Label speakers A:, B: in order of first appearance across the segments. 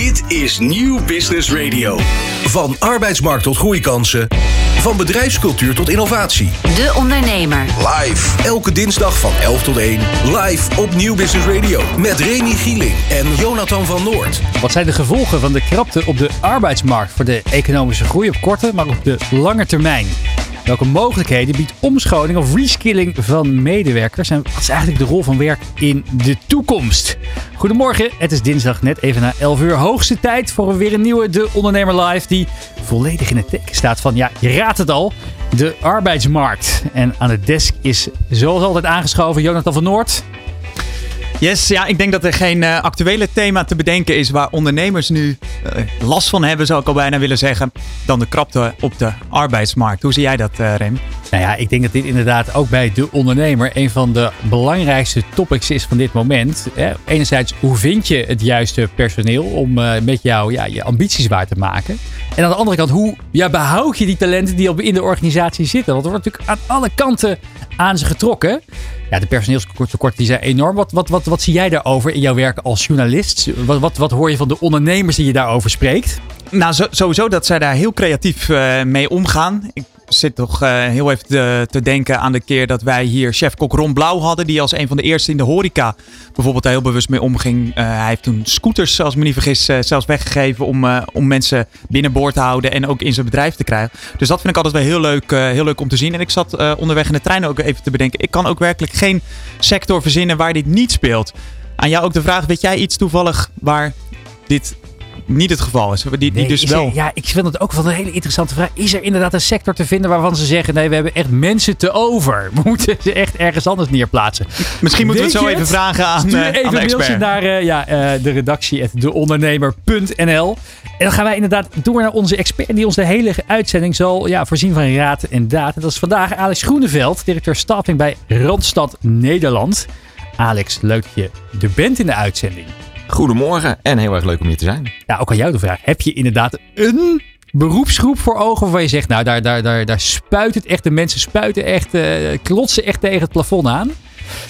A: Dit is Nieuw Business Radio. Van arbeidsmarkt tot groeikansen. Van bedrijfscultuur tot innovatie.
B: De Ondernemer.
A: Live. Elke dinsdag van 11 tot 1. Live op Nieuw Business Radio. Met Remy Gieling en Jonathan van Noord.
C: Wat zijn de gevolgen van de krapte op de arbeidsmarkt voor de economische groei op korte, maar op de lange termijn? Welke mogelijkheden biedt omscholing of reskilling van medewerkers? En wat is eigenlijk de rol van werk in de toekomst? Goedemorgen, het is dinsdag net even na 11 uur. Hoogste tijd voor weer een nieuwe De Ondernemer Live die volledig in het teken staat van, ja, je raadt het al, de arbeidsmarkt. En aan de desk is zoals altijd aangeschoven Jonathan van Noord.
D: Yes, ja, ik denk dat er geen uh, actuele thema te bedenken is waar ondernemers nu uh, last van hebben, zou ik al bijna willen zeggen, dan de krapte op de arbeidsmarkt. Hoe zie jij dat, uh, Rem?
C: Nou ja, ik denk dat dit inderdaad ook bij de ondernemer een van de belangrijkste topics is van dit moment. Enerzijds, hoe vind je het juiste personeel om met jou ja, je ambities waar te maken? En aan de andere kant, hoe ja, behoud je die talenten die al in de organisatie zitten? Want er wordt natuurlijk aan alle kanten aan ze getrokken. Ja, de personeelstekorten die zijn enorm. Wat, wat, wat, wat zie jij daarover in jouw werk als journalist? Wat, wat, wat hoor je van de ondernemers die je daarover spreekt?
D: Nou, sowieso dat zij daar heel creatief uh, mee omgaan. Ik zit toch uh, heel even te, denken aan de keer dat wij hier chef-kok Ron Blauw hadden. Die als een van de eerste in de horeca bijvoorbeeld daar heel bewust mee omging. Uh, hij heeft toen scooters, als ik me niet vergis, zelfs weggegeven om, om mensen binnenboord te houden en ook in zijn bedrijf te krijgen. Dus dat vind ik altijd wel heel leuk, heel leuk om te zien. En ik zat onderweg in de trein ook even te bedenken. Ik kan ook werkelijk geen sector verzinnen waar dit niet speelt. Aan jou ook de vraag, weet jij iets toevallig waar dit niet het geval is. Die, die dus wel...
C: ja, ik vind het ook wel een hele interessante vraag. Is er inderdaad een sector te vinden waarvan ze zeggen: nee, we hebben echt mensen te over. We moeten ze echt ergens anders neerplaatsen.
D: Misschien moeten we het zo even vragen aan,
C: Stuur
D: uh,
C: even
D: aan de
C: een mailtje naar uh, ja, uh, de redactie deondernemer.nl. En dan gaan wij inderdaad door naar onze expert die ons de hele uitzending zal ja, voorzien van raad en daad. Dat is vandaag Alex Groeneveld, directeur staffing bij Randstad Nederland. Alex, leuk dat je er bent in de uitzending.
E: Goedemorgen en heel erg leuk om hier te zijn.
C: Ja, ook aan jou de vraag. Heb je inderdaad een beroepsgroep voor ogen waarvan je zegt, nou daar, daar, daar, daar spuit het echt, de mensen spuiten echt, uh, klotsen echt tegen het plafond aan?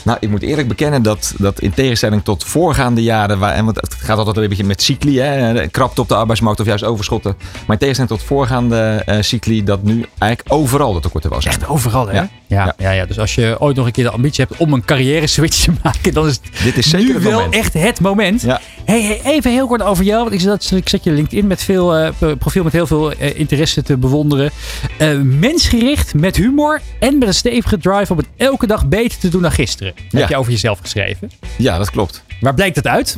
E: Nou, ik moet eerlijk bekennen dat, dat in tegenstelling tot voorgaande jaren, waar, en want het gaat altijd een beetje met cycli, hè, krapte op de arbeidsmarkt of juist overschotten. Maar in tegenstelling tot voorgaande uh, cycli, dat nu eigenlijk overal de tekorten was.
C: Echt overal, hè? Ja? Ja, ja. ja, Dus als je ooit nog een keer de ambitie hebt om een carrière switch te maken, dan is
E: Dit is zeker
C: nu wel
E: moment.
C: echt het moment.
E: Ja.
C: Hey, hey, even heel kort over jou. Want ik zet, ik zet je LinkedIn met veel uh, profiel met heel veel uh, interesse te bewonderen. Uh, mensgericht, met humor en met een stevige drive om het elke dag beter te doen dan gisteren.
E: Ja.
C: Heb je over jezelf geschreven.
E: Ja, dat klopt.
C: Waar blijkt dat uit?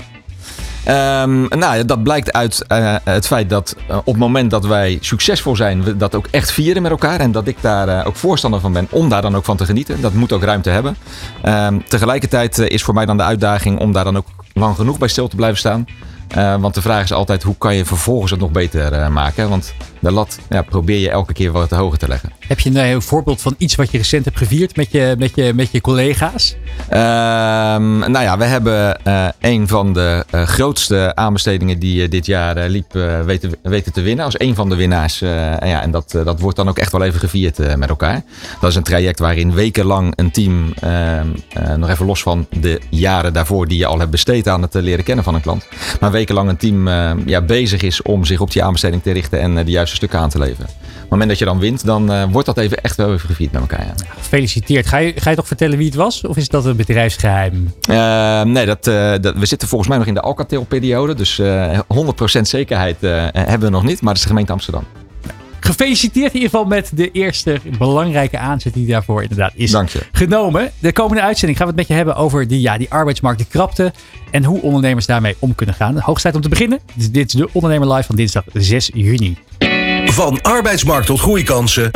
E: Um, nou, dat blijkt uit uh, het feit dat uh, op het moment dat wij succesvol zijn, we dat ook echt vieren met elkaar. En dat ik daar uh, ook voorstander van ben om daar dan ook van te genieten. Dat moet ook ruimte hebben. Um, tegelijkertijd is voor mij dan de uitdaging om daar dan ook lang genoeg bij stil te blijven staan. Want de vraag is altijd hoe kan je vervolgens het nog beter maken? Want de lat ja, probeer je elke keer wat hoger te leggen.
C: Heb je een voorbeeld van iets wat je recent hebt gevierd met je, met je, met je collega's?
E: Uh, nou ja, we hebben uh, een van de uh, grootste aanbestedingen die dit jaar liep weten, weten te winnen. Als een van de winnaars. en ja, en dat, dat wordt dan ook echt wel even gevierd met elkaar. Dat is een traject waarin wekenlang een team, ehm, nog even los van de jaren daarvoor die je al hebt besteed aan het leren kennen van een klant. Maar wekenlang een team ja, bezig is om zich op die aanbesteding te richten en de juiste stukken aan te leveren. Op het moment dat je dan wint, dan uh, wordt dat even echt wel even gevierd met elkaar. Ja.
C: Gefeliciteerd. Ga je, ga je toch vertellen wie het was? Of is dat een bedrijfsgeheim?
E: Uh, nee, dat, uh, dat, we zitten volgens mij nog in de Alcatel-periode. Dus 100% zekerheid hebben we nog niet. Maar het is de gemeente Amsterdam.
C: Gefeliciteerd in ieder geval met de eerste belangrijke aanzet die daarvoor inderdaad is
E: Dank je.
C: genomen. De komende uitzending gaan we het met je hebben over die, ja, die arbeidsmarkt, die krapte. En hoe ondernemers daarmee om kunnen gaan. Hoogst tijd om te beginnen. Dit is de Ondernemer Live van dinsdag 6 juni.
A: Van arbeidsmarkt tot groeikansen.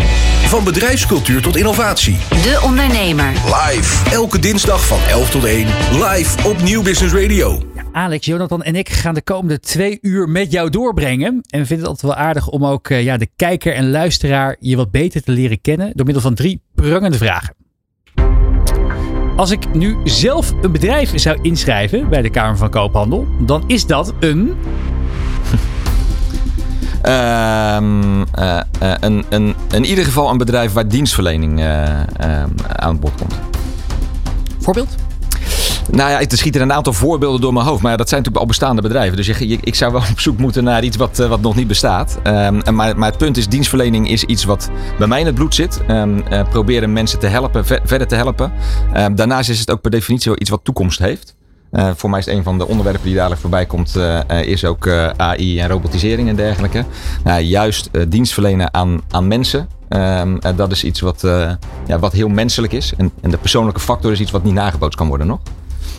A: Van bedrijfscultuur tot innovatie.
B: De Ondernemer.
A: Live. Elke dinsdag van 11 tot 1. Live op Nieuw Business Radio.
C: Alex, Jonathan en ik gaan de komende twee uur met jou doorbrengen. En we vinden het altijd wel aardig om ook uh, ja, de kijker en luisteraar je wat beter te leren kennen. Door middel van drie prangende vragen. Als ik nu zelf een bedrijf zou inschrijven bij de Kamer van Koophandel, dan is dat een.
E: Um, uh, uh, een, een, in ieder geval een bedrijf waar dienstverlening uh, aan bod komt.
C: Voorbeeld?
E: Nou ja, er schieten een aantal voorbeelden door mijn hoofd. Maar dat zijn natuurlijk al bestaande bedrijven. Dus je, je- ik zou wel op zoek moeten naar iets wat, eh, wat nog niet bestaat. Ehm, en maar, maar het punt is, dienstverlening is iets wat bij mij in het bloed zit. Ehm, eh, proberen mensen te helpen, ver- verder te helpen. Ehm, daarnaast is het ook per definitie wel iets wat toekomst heeft. Eh, voor mij is het een van de onderwerpen die dadelijk voorbij komt, eh, eh, is ook AI en robotisering en dergelijke. Nou, juist eh, dienst verlenen aan, aan mensen. Ehm, eh, dat is iets wat, ja, wat heel menselijk is. En, en de persoonlijke factor is iets wat niet nagebootst kan worden nog.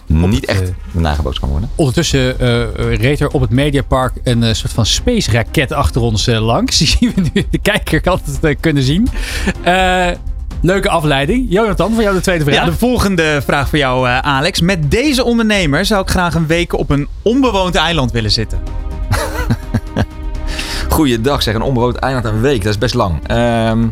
E: niet echt nagebootst kan worden.
C: Ondertussen reed er op het Mediapark een soort van space raket achter ons langs. Die zien we nu. De kijker kan het kunnen zien. Leuke afleiding. Jonathan, voor jou de tweede vraag.
D: Ja, de volgende vraag voor jou, eh, Alex. Met deze ondernemer zou ik graag een week op een onbewoond eiland willen zitten.
E: Goeiedag zeg, een onbewoond eiland een week. Dat is best lang. Ehm,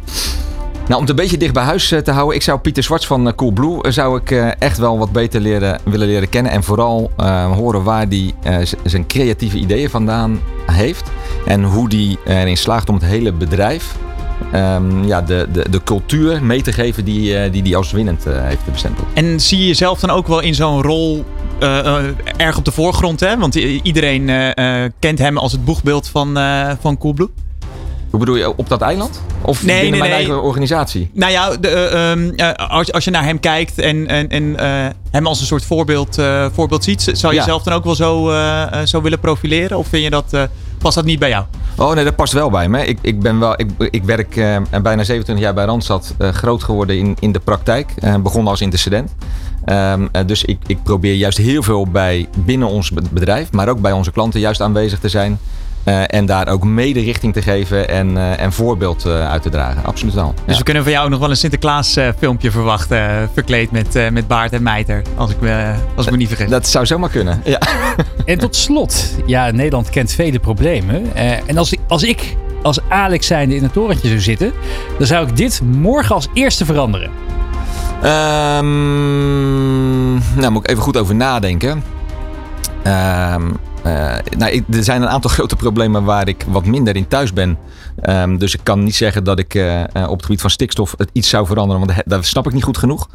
E: nou, om het een beetje dicht bij huis eh, te houden. Ik zou Pieter Zwarts van eh, Coolblue zou ik eh, echt wel wat beter leren, willen leren kennen. En vooral eh, horen waar hij zijn creatieve ideeën vandaan heeft. En hoe die erin slaagt om het hele bedrijf... ehm, ja, de, de, de cultuur mee te geven die hij die, die als winnend eh, heeft bestempeld.
D: En zie je jezelf dan ook wel in zo'n rol eh, eh, erg op de voorgrond? Hè? Want iedereen eh, eh, kent hem als het boegbeeld van, eh van Coolblue.
E: Hoe bedoel je, op dat eiland? Of
D: Nee,
E: binnen
D: nee,
E: mijn
D: nee.
E: eigen organisatie?
D: Nou ja, de, eh, ehm, eh, als, als je naar hem kijkt en, en, en eh, hem als een soort voorbeeld, eh, voorbeeld ziet, zou je
E: Ja.
D: jezelf dan ook wel zo, eh, eh, zo willen profileren? Of vind je dat, eh, past dat niet bij jou?
E: Oh nee, dat past wel bij me. Ik, ik, ben wel, ik, ik werk eh, bijna 27 jaar bij Randstad, eh, groot geworden in, in de praktijk. Eh, begonnen als intercedent. Ehm, eh, dus ik, ik probeer juist heel veel bij binnen ons be- bedrijf, maar ook bij onze klanten juist aanwezig te zijn. Eh, en daar ook mede richting te geven en, eh, en voorbeeld eh, uit te dragen. Absoluut wel.
D: Dus
E: Ja.
D: we kunnen van jou ook nog wel een Sinterklaas eh, filmpje verwachten, verkleed met, eh, met baard en mijter, als ik me, als ik me niet vergis.
E: Dat zou zomaar kunnen. Ja.
C: En tot slot, ja, Nederland kent vele problemen. Eh, en als, ik- als ik als Alex zijnde in het torentje zou zitten, dan zou ik dit morgen als eerste veranderen.
E: Ehm, nou, moet ik even goed over nadenken. Ehm, eh, nou, er zijn een aantal grote problemen waar ik wat minder in thuis ben. Ehm, dus ik kan niet zeggen dat ik eh, eh, op het gebied van stikstof het iets zou veranderen, want dat snap ik niet goed genoeg.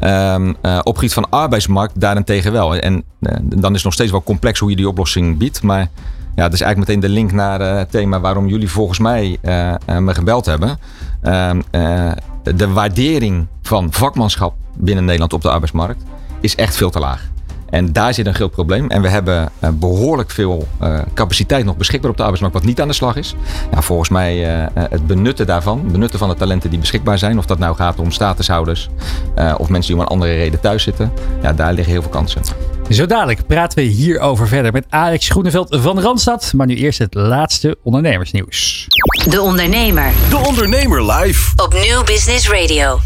E: Ehm, eh, op het gebied van arbeidsmarkt daarentegen wel. En dan is het nog steeds wel complex hoe je die oplossing biedt. Maar ja, dat is eigenlijk meteen de link naar het thema waarom jullie volgens mij me gebeld hebben. Ehm, eh, de waardering van vakmanschap binnen Nederland op de arbeidsmarkt is echt veel te laag. En daar zit een groot probleem. En we hebben eh, behoorlijk veel eh, capaciteit nog beschikbaar op de arbeidsmarkt, wat niet aan de slag is. Ja, volgens mij eh, het benutten daarvan, benutten van de talenten die beschikbaar zijn, of dat nou gaat om statushouders eh, of mensen die om een andere reden thuis zitten, ja, daar liggen heel veel kansen.
C: Zo dadelijk praten we hierover verder met Alex Groeneveld van Randstad. Maar nu eerst het laatste ondernemersnieuws.
B: De Ondernemer
A: De Ondernemer live.
B: op Nieuw Business Radio.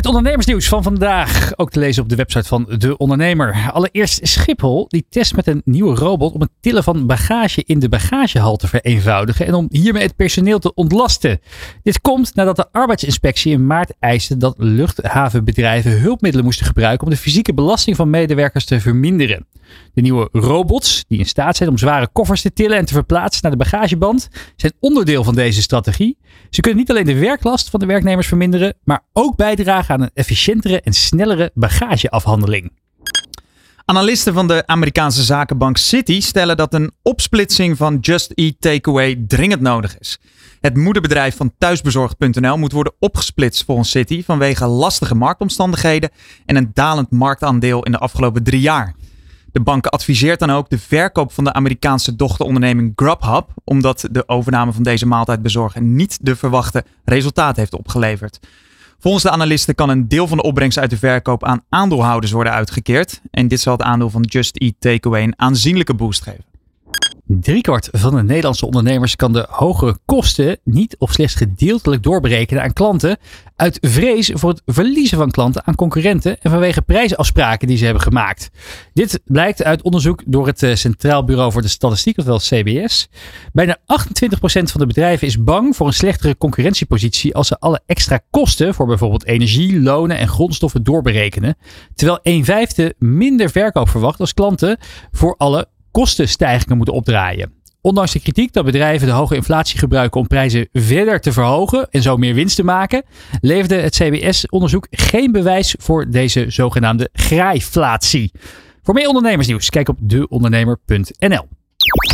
C: Het ondernemersnieuws van vandaag, ook te lezen op de website van De Ondernemer. Allereerst Schiphol, die test met een nieuwe robot om het tillen van bagage in de bagagehal te vereenvoudigen en om hiermee het personeel te ontlasten. Dit komt nadat de arbeidsinspectie in maart eiste dat luchthavenbedrijven hulpmiddelen moesten gebruiken om de fysieke belasting van medewerkers te verminderen. De nieuwe robots, die in staat zijn om zware koffers te tillen en te verplaatsen naar de bagageband, zijn onderdeel van deze strategie. Ze kunnen niet alleen de werklast van de werknemers verminderen, maar ook bijdragen aan een efficiëntere en snellere bagageafhandeling.
D: Analisten van de Amerikaanse zakenbank Citi stellen dat een opsplitsing van Just Eat Takeaway dringend nodig is. Het moederbedrijf van thuisbezorgd.nl moet worden opgesplitst volgens Citi vanwege lastige marktomstandigheden en een dalend marktaandeel in de afgelopen drie jaar. De bank adviseert dan ook de verkoop van de Amerikaanse dochteronderneming Grubhub, omdat de overname van deze maaltijdbezorger niet de verwachte resultaat heeft opgeleverd. Volgens de analisten kan een deel van de opbrengst uit de verkoop aan aandeelhouders worden uitgekeerd. En dit zal het aandeel van Just Eat Takeaway een aanzienlijke boost geven.
C: Driekwart van de Nederlandse ondernemers kan de hogere kosten niet of slechts gedeeltelijk doorberekenen aan klanten. Uit vrees voor het verliezen van klanten aan concurrenten en vanwege prijsafspraken die ze hebben gemaakt. Dit blijkt uit onderzoek door het eh, Centraal Bureau voor de Statistiek, ofwel CBS. Bijna 28% van de bedrijven is bang voor een slechtere concurrentiepositie als ze alle extra kosten voor bijvoorbeeld energie, lonen en grondstoffen doorberekenen. Terwijl een vijfde minder verkoop verwacht als klanten voor alle kostenstijgingen moeten opdraaien. Ondanks de kritiek dat bedrijven de hoge inflatie gebruiken om prijzen verder te verhogen en zo meer winst te maken, leverde het CBS-onderzoek geen bewijs voor deze zogenaamde graaiflatie. Voor meer ondernemersnieuws, kijk op deondernemer.nl.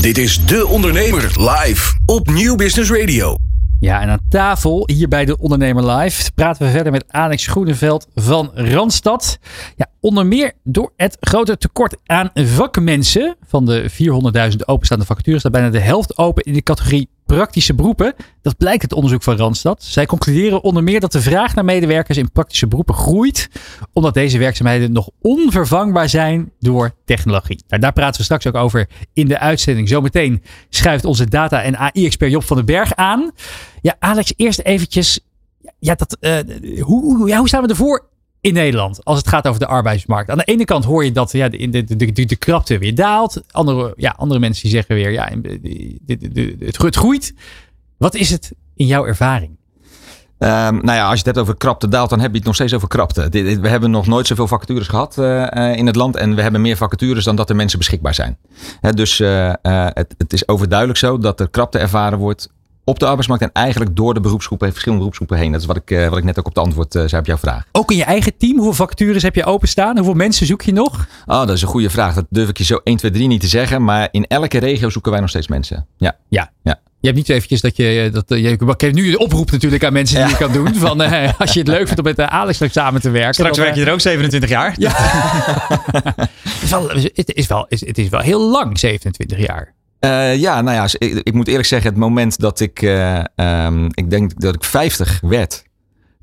A: Dit is De Ondernemer live op Nieuw Business Radio.
C: Ja, en aan tafel hier bij de Ondernemer Live praten we verder met Alex Groeneveld van Randstad. Ja, onder meer door het grote tekort aan vakmensen. Van de 400.000 openstaande vacatures staat bijna de helft open in de categorie praktische beroepen. Dat blijkt uit onderzoek van Randstad. Zij concluderen onder meer dat de vraag naar medewerkers in praktische beroepen groeit. Omdat deze werkzaamheden nog onvervangbaar zijn door technologie. Nou, daar praten we straks ook over in de uitzending. Zometeen schuift onze data- en AI-expert Job van den Berg aan. Ja, Alex, eerst eventjes. Ja, dat, uh, hoe, ja, hoe staan we ervoor in Nederland als het gaat over de arbeidsmarkt. Aan de ene kant hoor je dat ja, de, de, de, de, krapte weer daalt. Andere, ja, andere mensen die zeggen weer, ja, het, het groeit. Wat is het in jouw ervaring?
E: Um, nou ja, als je het hebt over krapte daalt, dan heb je het nog steeds over krapte. We hebben nog nooit zoveel vacatures gehad uh, in het land. En we hebben meer vacatures dan dat er mensen beschikbaar zijn. Dus uh, het, het, is overduidelijk zo dat er krapte ervaren wordt op de arbeidsmarkt en eigenlijk door de beroepsgroepen, verschillende beroepsgroepen heen. Dat is wat ik, uh, wat ik net ook op de antwoord uh, zei op jouw vraag.
C: Ook in je eigen team, hoeveel vacatures heb je openstaan? Hoeveel mensen zoek je nog?
E: Oh, dat is een goede vraag. Dat durf ik je zo 1, 2, 3 niet te zeggen. Maar in elke regio zoeken wij nog steeds mensen. Ja.
C: Ja. ja. Je hebt niet eventjes dat je, dat, je nu de oproep natuurlijk aan mensen die ja. je kan doen. Van uh, als je het leuk vindt om met Alex samen te werken.
D: Straks werk je er ook 27 jaar. Ja.
C: het, is wel, het, is wel, het is wel heel lang, 27 jaar.
E: Uh, ja, nou ja, ik, ik, moet eerlijk zeggen, het moment dat ik, uh, um, ik denk dat ik 50 werd,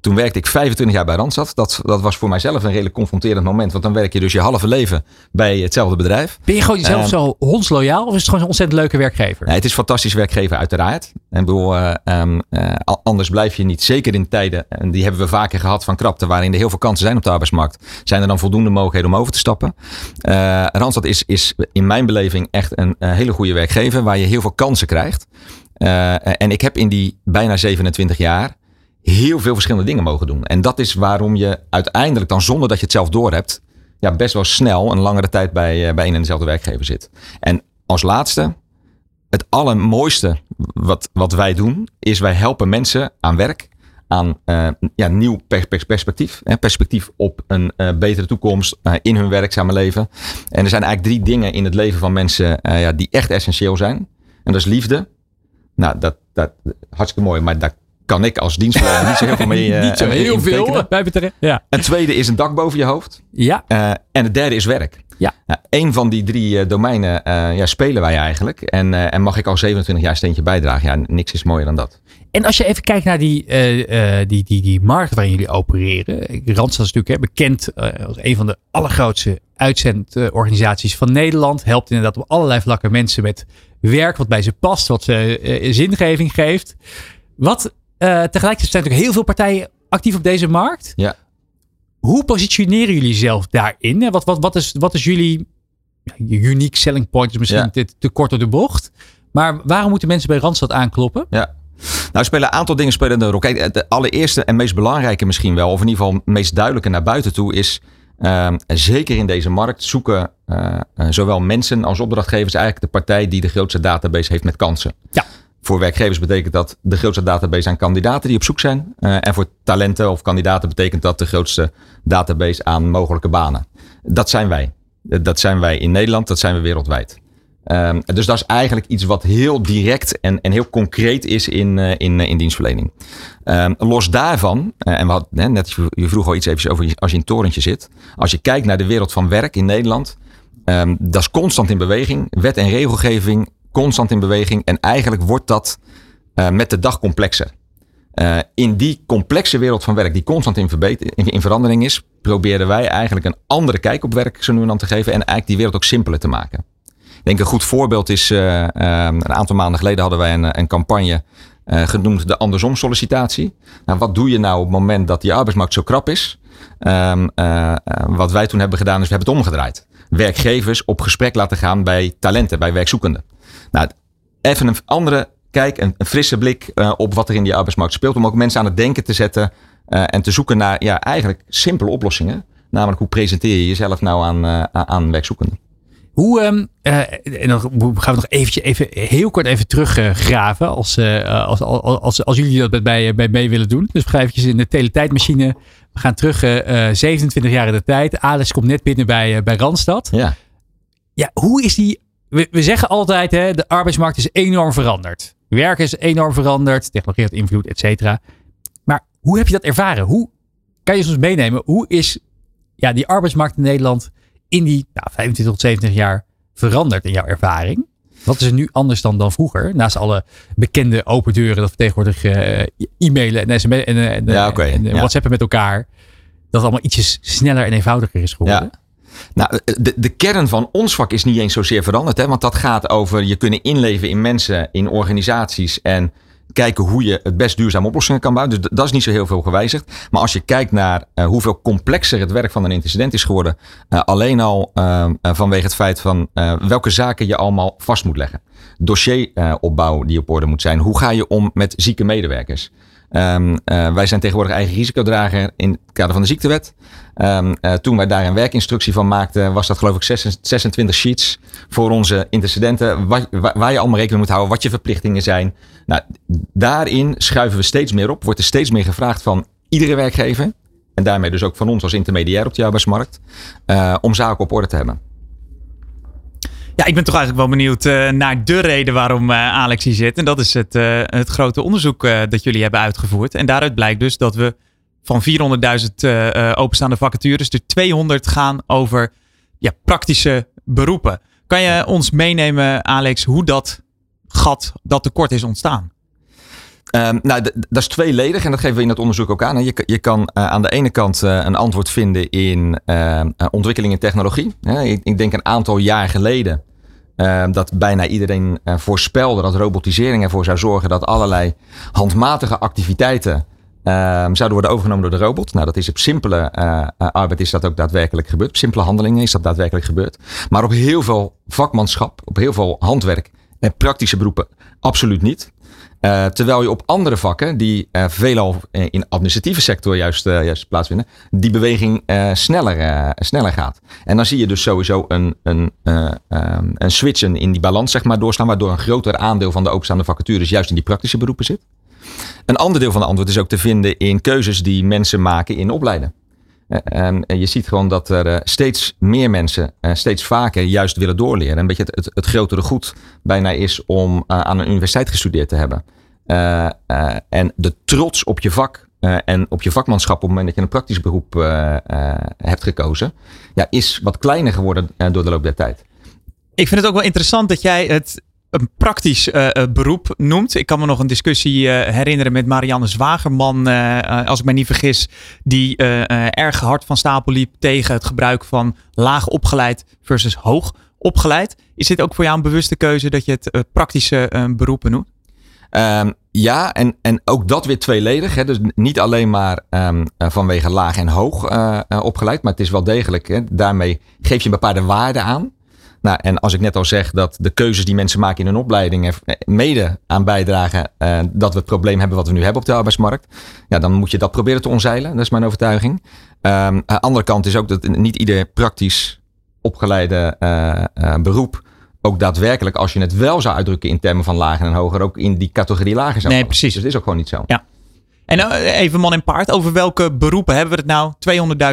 E: toen werkte ik 25 jaar bij Randstad. Dat, dat was voor mijzelf een redelijk confronterend moment. Want dan werk je dus je halve leven bij hetzelfde bedrijf.
C: Ben je gewoon jezelf um, zo hondsloyaal? Of is het gewoon een ontzettend leuke werkgever?
E: Nee, het is fantastisch werkgever uiteraard. En bedoel, uh, um, uh, anders blijf je niet. Zeker in tijden, en die hebben we vaker gehad van krapte. Waarin er heel veel kansen zijn op de arbeidsmarkt. Zijn er dan voldoende mogelijkheden om over te stappen. Uh, Randstad is, is in mijn beleving echt een hele goede werkgever. Waar je heel veel kansen krijgt. en ik heb in die bijna 27 jaar heel veel verschillende dingen mogen doen. En dat is waarom je uiteindelijk dan zonder dat je het zelf doorhebt, ja, best wel snel een langere tijd bij, eh, bij een en dezelfde werkgever zit. En als laatste, het allermooiste wat, wat wij doen, is wij helpen mensen aan werk, aan uh, ja, nieuw perspectief. Hè, perspectief op een uh, betere toekomst in hun werkzame leven. En er zijn eigenlijk drie dingen in het leven van mensen ja, die echt essentieel zijn. En dat is liefde. Nou, dat, dat hartstikke mooi, maar daar kan ik als dienstverlener niet zo heel veel mee.
C: Uh, niet zo heel veel bij betreft. Ja.
E: Het tweede is een dak boven je hoofd.
C: Ja.
E: Uh, en het derde is werk.
C: Ja.
E: Nou, een van die drie uh, domeinen ja, spelen wij eigenlijk. En, en mag ik al 27 jaar steentje bijdragen. Ja, niks is mooier dan dat.
C: En als je even kijkt naar die, die, die, die markt waarin jullie opereren. Randstad is natuurlijk hè, bekend als een van de allergrootste uitzendorganisaties van Nederland. Helpt inderdaad op allerlei vlakken mensen met werk wat bij ze past. Wat ze zingeving geeft. Wat tegelijkertijd zijn er natuurlijk heel veel partijen actief op deze markt.
E: Ja.
C: Hoe positioneren jullie zelf daarin? Wat, wat, wat, is, wat is jullie unique selling point? Is misschien ja. te, te kort door de bocht. Maar waarom moeten mensen bij Randstad aankloppen?
E: Ja. Nou, spelen een aantal dingen spelen een rol. Kijk, de allereerste en meest belangrijke misschien wel, of in ieder geval meest duidelijke naar buiten toe, is uh, zeker in deze markt zoeken uh, zowel mensen als opdrachtgevers eigenlijk de partij die de grootste database heeft met kansen.
C: Ja.
E: Voor werkgevers betekent dat de grootste database aan kandidaten die op zoek zijn. Uh, en voor talenten of kandidaten betekent dat de grootste database aan mogelijke banen. Dat zijn wij. Dat zijn wij in Nederland, dat zijn we wereldwijd. Um, dus dat is eigenlijk iets wat heel direct en, en heel concreet is in, uh, in, in dienstverlening. Um, los daarvan, en we hadden, net, je vroeg al iets even over als je in torentje zit. Als je kijkt naar de wereld van werk in Nederland, um, dat is constant in beweging. Wet en regelgeving constant in beweging. En eigenlijk wordt dat uh, met de dag complexer. Uh, in die complexe wereld van werk, die constant in, in, in, verandering is, proberen wij eigenlijk een andere kijk op werk zo nu en dan te geven. En eigenlijk die wereld ook simpeler te maken. Ik denk een goed voorbeeld is, uh, een aantal maanden geleden hadden wij een, een campagne genoemd de andersom sollicitatie. Nou, wat doe je nou op het moment dat die arbeidsmarkt zo krap is? Um, wat wij toen hebben gedaan is, we hebben het omgedraaid. Werkgevers op gesprek laten gaan bij talenten, bij werkzoekenden. Nou, even een andere kijk, een, een frisse blik uh, op wat er in die arbeidsmarkt speelt. Om ook mensen aan het denken te zetten uh, en te zoeken naar ja, eigenlijk simpele oplossingen. Namelijk hoe presenteer je jezelf nou aan, uh, aan werkzoekenden.
C: Hoe, ehm, eh, en dan gaan we nog eventje, even heel kort even teruggraven als, eh, als, als, als, jullie dat bij, bij, mee willen doen. Dus we gaan eventjes in de teletijdmachine. We gaan terug eh, eh, 27 jaar in de tijd. Alex komt net binnen bij, eh, bij Randstad.
E: Ja.
C: Ja, hoe is die... We, we zeggen altijd, hè, de arbeidsmarkt is enorm veranderd. Werken is enorm veranderd. Technologie heeft invloed, et cetera. Maar hoe heb je dat ervaren? Hoe kan je ons meenemen? Hoe is ja, die arbeidsmarkt in Nederland in die nou, 25 tot 27 jaar veranderd in jouw ervaring? Wat is er nu anders dan, dan vroeger? Naast alle bekende open deuren dat we tegenwoordig eh, e-mailen en, sms en, en,
E: Ja, oké,
C: en
E: ja.
C: whatsappen met elkaar. Dat het allemaal ietsjes sneller en eenvoudiger is geworden.
E: Ja. Nou, de, de kern van ons vak is niet eens zozeer veranderd. Hè? Want dat gaat over je kunnen inleven in mensen, in organisaties. En kijken hoe je het best duurzame oplossingen kan bouwen. Dus dat is niet zo heel veel gewijzigd. Maar als je kijkt naar eh, hoeveel complexer het werk van een incident is geworden. eh, alleen al eh, eh, vanwege het feit van eh, welke zaken je allemaal vast moet leggen. Dossieropbouw die op orde moet zijn. Hoe ga je om met zieke medewerkers? Ehm, eh, wij zijn tegenwoordig eigen risicodrager in het kader van de ziektewet. Ehm, eh, toen wij daar een werkinstructie van maakten, was dat geloof ik 26 26 sheets voor onze intercedenten. Waar je allemaal rekening moet houden, wat je verplichtingen zijn. Nou, daarin schuiven we steeds meer op. Wordt er steeds meer gevraagd van iedere werkgever. En daarmee dus ook van ons als intermediair op de arbeidsmarkt. eh, om zaken op orde te hebben.
D: Ja, ik ben toch eigenlijk wel benieuwd eh, naar de reden waarom eh, Alex hier zit. En dat is het, eh, het grote onderzoek dat jullie hebben uitgevoerd. En daaruit blijkt dus dat we van 400.000 eh, eh, openstaande vacatures, er 200 gaan over ja, praktische beroepen. Kan je ons meenemen, Alex, hoe dat gat, dat tekort is ontstaan?
E: Ehm, nou, dat is tweeledig en dat geven we in het onderzoek ook aan. Je, je kan eh, aan de ene kant eh, een antwoord vinden in ehm, eh, ontwikkeling in technologie. Ik, ik denk een aantal jaar geleden ehm, dat bijna iedereen voorspelde dat robotisering ervoor zou zorgen dat allerlei handmatige activiteiten zouden worden overgenomen door de robot. Nou, dat is op simpele arbeid is dat ook daadwerkelijk gebeurd. Op simpele handelingen is dat daadwerkelijk gebeurd. Maar op heel veel vakmanschap, op heel veel handwerk en praktische beroepen absoluut niet. Eh, terwijl je op andere vakken, die eh, veelal eh, in de administratieve sector juist, juist plaatsvinden, die beweging sneller, sneller gaat. En dan zie je dus sowieso een, een, eh, ehm, een switchen in die balans zeg maar, doorslaan, waardoor een groter aandeel van de openstaande vacatures juist in die praktische beroepen zit. Een ander deel van de antwoord is ook te vinden in keuzes die mensen maken in opleiden. Eh, En en je ziet gewoon dat er eh, steeds meer mensen eh, steeds vaker juist willen doorleren. Een beetje het, het, grotere goed bijna is om aan een universiteit gestudeerd te hebben. En de trots op je vak en op je vakmanschap op het moment dat je een praktisch beroep hebt gekozen, ja, is wat kleiner geworden door de loop der tijd.
D: Ik vind het ook wel interessant dat jij het een praktisch eh, eh, beroep noemt. Ik kan me nog een discussie eh, herinneren met Marianne Zwagerman, als ik me niet vergis, die erg hard van stapel liep tegen het gebruik van laag opgeleid versus hoog opgeleid. Is dit ook voor jou een bewuste keuze dat je het praktische beroepen noemt?
E: Ehm, ja, en, en ook dat weer tweeledig. Hè? Dus niet alleen maar ehm, eh, vanwege laag en hoog opgeleid, maar het is wel degelijk. Hè? Daarmee geef je een bepaalde waarde aan. Nou, en als ik net al zeg dat de keuzes die mensen maken in hun opleiding eh, mede aan bijdragen eh, dat we het probleem hebben wat we nu hebben op de arbeidsmarkt, ja, dan moet je dat proberen te omzeilen. Dat is mijn overtuiging. Ehm, aan de andere kant is ook dat niet ieder praktisch opgeleide eh, beroep ook daadwerkelijk, als je het wel zou uitdrukken in termen van lager en hoger, ook in die categorie lager zou
D: Nee,
E: vallen.
D: precies.
E: Dus dat is ook gewoon niet zo.
D: En eh, even man en paard, over welke beroepen hebben we het nou?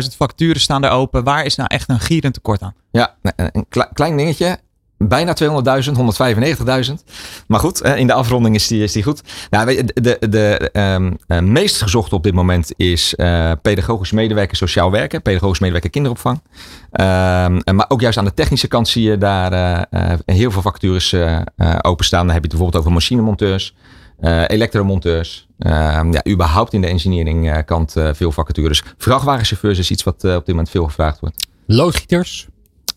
D: 200.000 vacatures staan er open. Waar is nou echt een gierend tekort aan?
E: Ja, een een kle- klein dingetje. Bijna 200.000, 195.000. Maar goed, eh, in de afronding is die, is die goed. Nou, de, de, ehm, eh, meest gezochte op dit moment is pedagogisch medewerker sociaal werken. Pedagogisch medewerker kinderopvang. Ehm, maar ook juist aan de technische kant zie je daar heel veel vacatures openstaan. Dan heb je het bijvoorbeeld over machinemonteurs. Eh, elektromonteurs. Ehm, ja, überhaupt in de engineering eh, kant eh, veel vacatures. Vrachtwagenchauffeurs is iets wat op dit moment veel gevraagd wordt.
C: Loodgieters.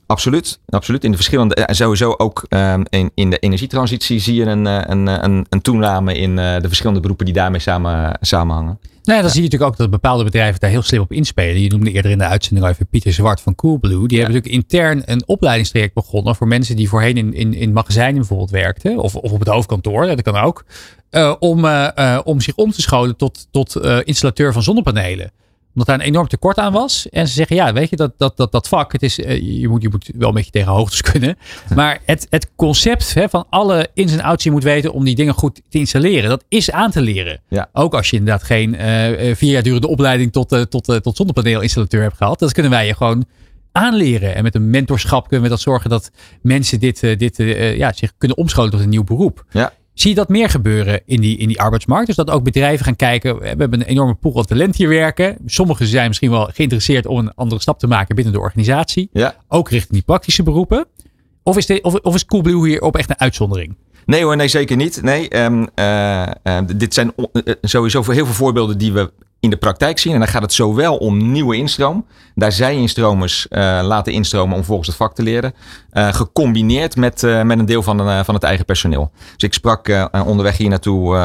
E: Absoluut, absoluut. In de verschillende, en sowieso ook ehm, in, in de energietransitie zie je een, een, een, een toename in de verschillende beroepen die daarmee samen, samenhangen.
C: Nou ja, dan zie je natuurlijk ook dat bepaalde bedrijven daar heel slim op inspelen. Je noemde eerder in de uitzending al even Pieter Zwart van Coolblue. Die hebben natuurlijk intern een opleidingstraject begonnen voor mensen die voorheen in, in, in magazijnen bijvoorbeeld werkten. Of, of op het hoofdkantoor, dat kan ook. eh, om, om zich om te scholen tot, tot installateur van zonnepanelen. Omdat daar een enorm tekort aan was. En ze zeggen, ja, weet je, dat, dat, dat, dat vak, het is, eh, je, moet, je moet wel een beetje tegen hoogtes kunnen. Maar het, het concept hè, van alle ins en outs je moet weten om die dingen goed te installeren, dat is aan te leren.
E: Ja.
C: Ook als je inderdaad geen eh, eh, vier jaar durende opleiding tot, eh, tot, tot zonnepaneelinstallateur hebt gehad. Dat kunnen wij je gewoon aanleren. En met een mentorschap kunnen we dat zorgen dat mensen dit, dit ja, zich kunnen omscholen tot een nieuw beroep.
E: Ja.
C: Zie je dat meer gebeuren in die, in die arbeidsmarkt? Dus dat ook bedrijven gaan kijken. We hebben een enorme pool aan talent hier werken. Sommigen zijn misschien wel geïnteresseerd om een andere stap te maken binnen de organisatie.
E: Ja.
C: Ook richting die praktische beroepen. Of is, de, of, of is Coolblue hier op echt een uitzondering?
E: Nee hoor, nee zeker niet. Nee, ehm, eh, eh, dit zijn eh, sowieso voor heel veel voorbeelden die we in de praktijk zien. En dan gaat het zowel om nieuwe instroom. Daar zij instromers eh, laten instromen om volgens het vak te leren. eh, gecombineerd met, eh, met een deel van, eh, van het eigen personeel. Dus ik sprak onderweg hier naartoe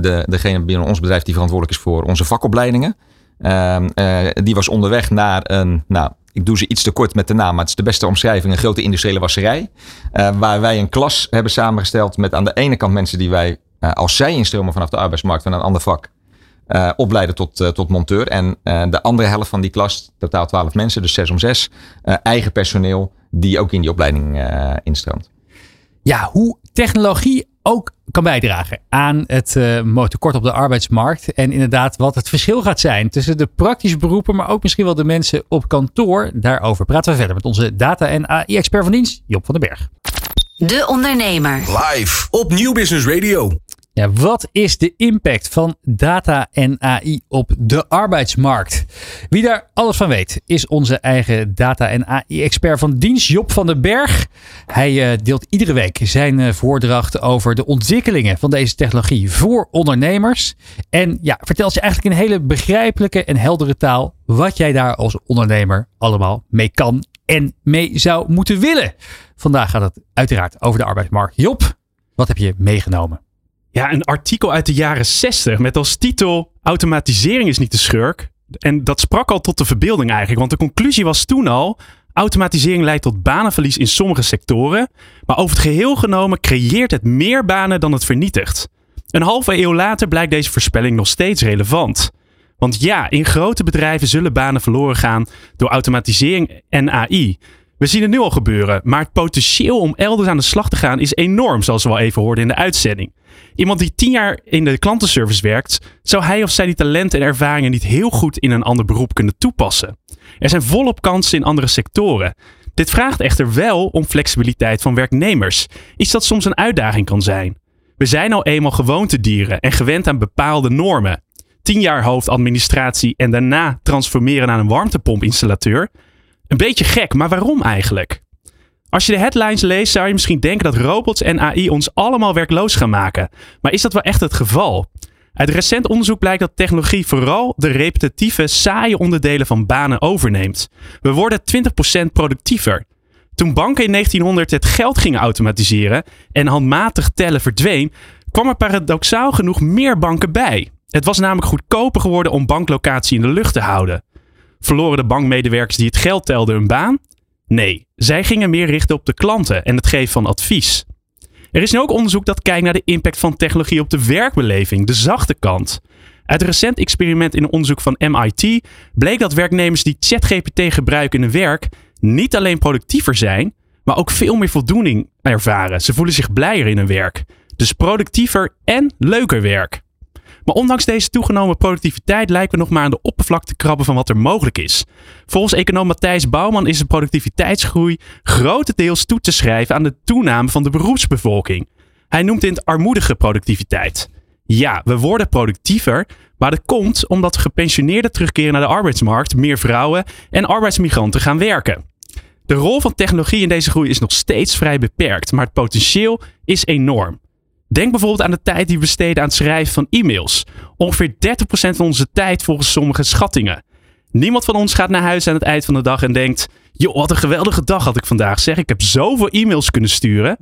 E: de, degene binnen ons bedrijf die verantwoordelijk is voor onze vakopleidingen. Ehm, eh, die was onderweg naar een, nou, ik doe ze iets te kort met de naam, maar het is de beste omschrijving, een grote industriële wasserij. Waar wij een klas hebben samengesteld met aan de ene kant mensen die wij, als zij instromen vanaf de arbeidsmarkt van een ander vak, eh, opleiden tot, eh, tot monteur. En eh, de andere helft van die klas, totaal 12 mensen, dus 6 om 6, eigen personeel die ook in die opleiding eh, instroomt.
C: ja, hoe technologie ook kan bijdragen aan het eh, tekort op de arbeidsmarkt. En inderdaad wat het verschil gaat zijn tussen de praktische beroepen, maar ook misschien wel de mensen op kantoor. Daarover praten we verder met onze data- en AI-expert van dienst, Job van den Berg.
B: De Ondernemer.
A: Live op Nieuw Business Radio.
C: Ja, wat is de impact van data en AI op de arbeidsmarkt? Wie daar alles van weet, is onze eigen data- en AI-expert van dienst, Job van den Berg. Hij eh, deelt iedere week zijn eh, voordracht over de ontwikkelingen van deze technologie voor ondernemers. En ja, vertelt je eigenlijk in hele begrijpelijke en heldere taal wat jij daar als ondernemer allemaal mee kan en mee zou moeten willen. Vandaag gaat het uiteraard over de arbeidsmarkt. Job, wat heb je meegenomen?
F: Ja, een artikel uit de jaren 60 met als titel Automatisering is niet de schurk. En dat sprak al tot de verbeelding eigenlijk, want de conclusie was toen al: automatisering leidt tot banenverlies in sommige sectoren, maar over het geheel genomen creëert het meer banen dan het vernietigt. Een halve eeuw later blijkt deze voorspelling nog steeds relevant. Want ja, in grote bedrijven zullen banen verloren gaan door automatisering en AI. We zien het nu al gebeuren, maar het potentieel om elders aan de slag te gaan is enorm, zoals we al even hoorden in de uitzending. Iemand die tien jaar in de klantenservice werkt, zou hij of zij die talenten en ervaringen niet heel goed in een ander beroep kunnen toepassen. Er zijn volop kansen in andere sectoren. Dit vraagt echter wel om flexibiliteit van werknemers, iets dat soms een uitdaging kan zijn. We zijn al eenmaal gewoontedieren en gewend aan bepaalde normen. Tien jaar hoofdadministratie en daarna transformeren naar een warmtepomp-installateur. Een beetje gek, maar waarom eigenlijk? Als je de headlines leest, zou je misschien denken dat robots en AI ons allemaal werkloos gaan maken. Maar is dat wel echt het geval? Uit recent onderzoek blijkt dat technologie vooral de repetitieve, saaie onderdelen van banen overneemt. We worden 20% productiever. Toen banken in 1900 het geld gingen automatiseren en handmatig tellen verdween, kwam er paradoxaal genoeg meer banken bij. Het was namelijk goedkoper geworden om banklocatie in de lucht te houden. Verloren de bankmedewerkers die het geld telden hun baan? Nee, zij gingen meer richten op de klanten en het geven van advies. Er is nu ook onderzoek dat kijkt naar de impact van technologie op de werkbeleving, de zachte kant. Uit een recent experiment in een onderzoek van MIT bleek dat werknemers die ChatGPT gebruiken in hun werk niet alleen productiever zijn, maar ook veel meer voldoening ervaren. Ze voelen zich blijer in hun werk. Dus productiever en leuker werk. Maar ondanks deze toegenomen productiviteit lijken we nog maar aan de oppervlakte te krabben van wat er mogelijk is. Volgens econoom Matthijs Bouwman is de productiviteitsgroei grotendeels toe te schrijven aan de toename van de beroepsbevolking. Hij noemt dit armoedige productiviteit. Ja, we worden productiever, maar dat komt omdat gepensioneerden terugkeren naar de arbeidsmarkt, meer vrouwen en arbeidsmigranten gaan werken. De rol van technologie in deze groei is nog steeds vrij beperkt, maar het potentieel is enorm. Denk bijvoorbeeld aan de tijd die we besteden aan het schrijven van e-mails. Ongeveer 30% van onze tijd volgens sommige schattingen. Niemand van ons gaat naar huis aan het eind van de dag en denkt: joh, wat een geweldige dag had ik vandaag. Zeg, ik heb zoveel e-mails kunnen sturen.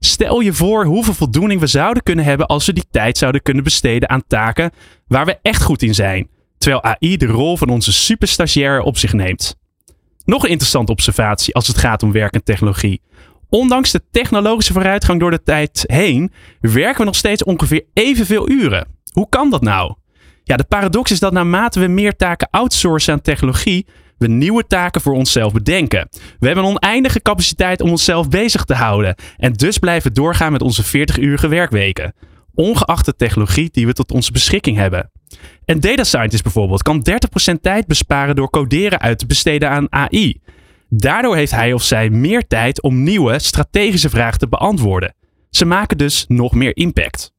F: Stel je voor hoeveel voldoening we zouden kunnen hebben als we die tijd zouden kunnen besteden aan taken waar we echt goed in zijn. Terwijl AI de rol van onze superstagiair op zich neemt. Nog een interessante observatie als het gaat om werk en technologie. Ondanks de technologische vooruitgang door de tijd heen, werken we nog steeds ongeveer evenveel uren. Hoe kan dat nou? Ja, de paradox is dat naarmate we meer taken outsourcen aan technologie, we nieuwe taken voor onszelf bedenken. We hebben een oneindige capaciteit om onszelf bezig te houden en dus blijven doorgaan met onze 40-urige werkweken. Ongeacht de technologie die we tot onze beschikking hebben. Een data scientist bijvoorbeeld kan 30% tijd besparen door coderen uit te besteden aan AI. Daardoor heeft hij of zij meer tijd om nieuwe strategische vragen te beantwoorden. Ze maken dus nog meer impact.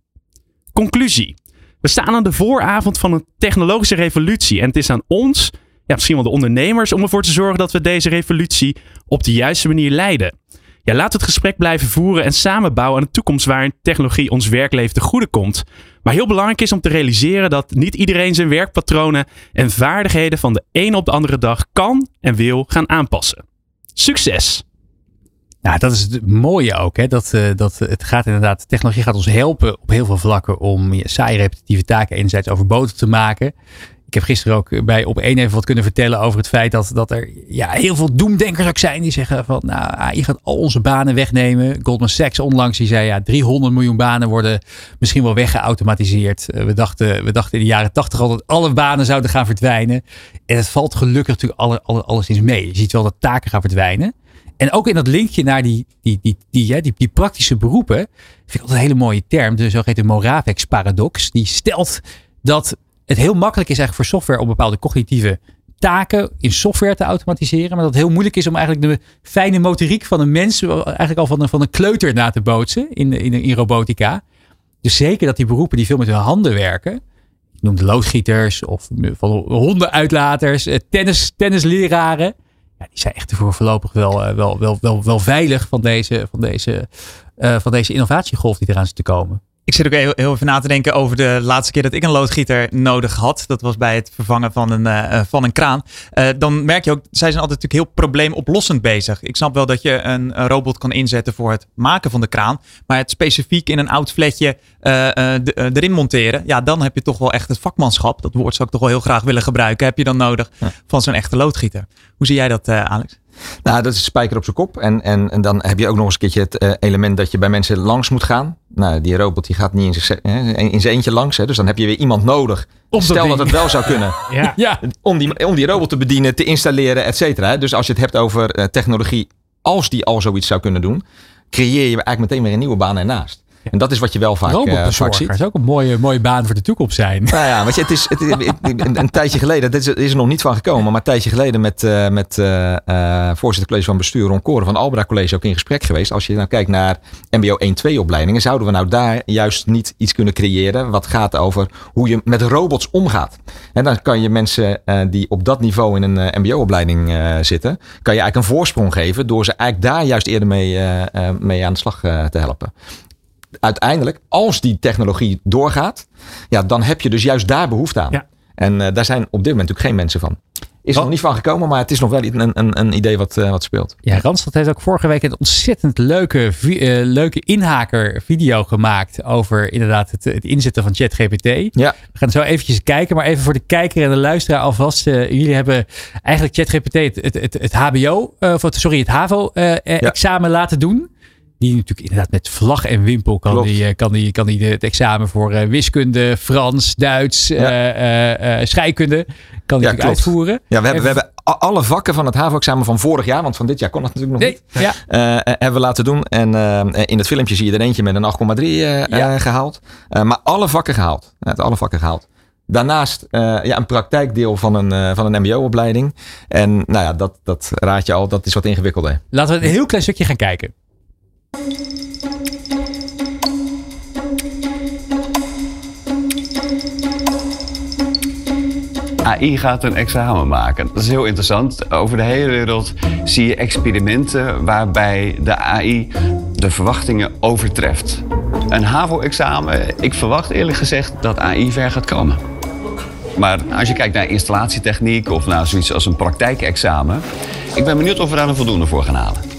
F: Conclusie. We staan aan de vooravond van een technologische revolutie en het is aan ons, ja, misschien wel de ondernemers, om ervoor te zorgen dat we deze revolutie op de juiste manier leiden. Ja, we het gesprek blijven voeren en samenbouwen aan een toekomst waarin technologie ons werkleven te goede komt. Maar heel belangrijk is om te realiseren dat niet iedereen zijn werkpatronen en vaardigheden van de ene op de andere dag kan en wil gaan aanpassen. Succes!
C: Nou, dat is het mooie ook. Hè? Dat, uh, dat het gaat inderdaad, technologie gaat ons helpen op heel veel vlakken om saaie repetitieve taken enerzijds overbodig te maken. Ik heb gisteren ook bij op één even wat kunnen vertellen over het feit dat, dat er ja, heel veel doemdenkers ook zijn die zeggen van nou, AI gaat al onze banen wegnemen. Goldman Sachs onlangs die zei ja, 300 miljoen banen worden misschien wel weggeautomatiseerd. Uh, we, dachten, we dachten in de jaren 80 al dat alle banen zouden gaan verdwijnen. En het valt gelukkig natuurlijk alle, alle, alleszins mee. Je ziet wel dat taken gaan verdwijnen. En ook in dat linkje naar die, die, die, die, die, die, praktische beroepen, vind ik altijd een hele mooie term, de zogeheten Moravec's paradox. Die stelt dat het heel makkelijk is eigenlijk voor software om bepaalde cognitieve taken in software te automatiseren. Maar dat het heel moeilijk is om eigenlijk de fijne motoriek van een mens, eigenlijk al van een, van een kleuter na te bootsen in, in, in robotica. Dus zeker dat die beroepen die veel met hun handen werken, ik noem de loodgieters of van hondenuitlaters, tennis, tennisleraren, ja, die zijn echt voor voorlopig wel, uh, wel, wel, wel, wel veilig van deze, van, deze, uh, van deze innovatiegolf die eraan zit te komen.
D: Ik zit ook heel, heel, even na te denken over de laatste keer dat ik een loodgieter nodig had. Dat was bij het vervangen van een, uh, van een kraan. Uh, dan merk je ook, zij zijn altijd natuurlijk heel probleemoplossend bezig. Ik snap wel dat je een, een, robot kan inzetten voor het maken van de kraan. Maar het specifiek in een oud flatje uh, de, erin monteren. Ja, dan heb je toch wel echt het vakmanschap. Dat woord zou ik toch wel heel graag willen gebruiken. Heb je dan nodig ja. van zo'n echte loodgieter. Hoe zie jij dat, Alex?
E: Nou, dat is spijker op zijn kop. En, en, en dan heb je ook nog eens een keertje het uh, element dat je bij mensen langs moet gaan. Nou, die robot die gaat niet in zijn, in zijn eentje langs. Hè, dus dan heb je weer iemand nodig. Stel ding. dat het wel zou kunnen.
C: ja. ja.
E: Om, die, om die robot te bedienen, te installeren, et cetera. Dus als je het hebt over uh, technologie, als die al zoiets zou kunnen doen, creëer je eigenlijk meteen weer een nieuwe baan ernaast. En dat is wat je wel vaak, uh, vaak ziet.
C: Dat zou ook een mooie, mooie baan voor de toekomst zijn.
E: Nou ja, weet je, het is, het, een, een, tijdje geleden, dat is, is, er nog niet van gekomen, maar een tijdje geleden met, uh, met uh, voorzitter college van bestuur Ron Koren van Albra College ook in gesprek geweest. Als je nou kijkt naar MBO 1-2 opleidingen, zouden we nou daar juist niet iets kunnen creëren wat gaat over hoe je met robots omgaat. En dan kan je mensen die op dat niveau in een MBO-opleiding zitten, kan je eigenlijk een voorsprong geven door ze eigenlijk daar juist eerder mee, mee aan de slag te helpen uiteindelijk, als die technologie doorgaat, ja, dan heb je dus juist daar behoefte aan.
F: Ja.
E: En uh, daar zijn op dit moment natuurlijk geen mensen van. Is er nog niet van gekomen, maar het is nog wel een, een, een idee wat, uh, wat speelt.
C: Ja, Randstad heeft ook vorige week een ontzettend leuke, uh, leuke inhaker video gemaakt over inderdaad het, het inzetten van ChatGPT.
E: Ja.
C: We gaan zo eventjes kijken, maar even voor de kijker en de luisteraar alvast. Uh, jullie hebben eigenlijk ChatGPT het, het, het, het HBO, of sorry, het HAVO-examen ja. laten doen die natuurlijk inderdaad met vlag en wimpel kan die, kan die, kan die het examen voor uh, wiskunde, Frans, Duits, ja. uh, uh, scheikunde kan die ja, natuurlijk uitvoeren.
E: Ja, we hebben, we hebben alle vakken van het HAVO-examen van vorig jaar, want van dit jaar kon dat natuurlijk nog
C: nee,
E: niet,
C: ja.
E: hebben we laten doen. En in het filmpje zie je er eentje met een 8,3 ja. gehaald. maar alle vakken gehaald. alle vakken gehaald. Daarnaast uh, ja, een praktijkdeel van een, uh, van een mbo-opleiding. En nou ja, dat, dat raad je al, dat is wat ingewikkelder.
C: Laten we een heel klein stukje gaan kijken.
G: AI gaat een examen maken. Dat is heel interessant. Over de hele wereld zie je experimenten waarbij de AI de verwachtingen overtreft. Een HAVO-examen, ik verwacht eerlijk gezegd dat AI ver gaat komen. Maar als je kijkt naar installatietechniek of naar zoiets als een praktijkexamen, ik ben benieuwd of we daar een voldoende voor gaan halen.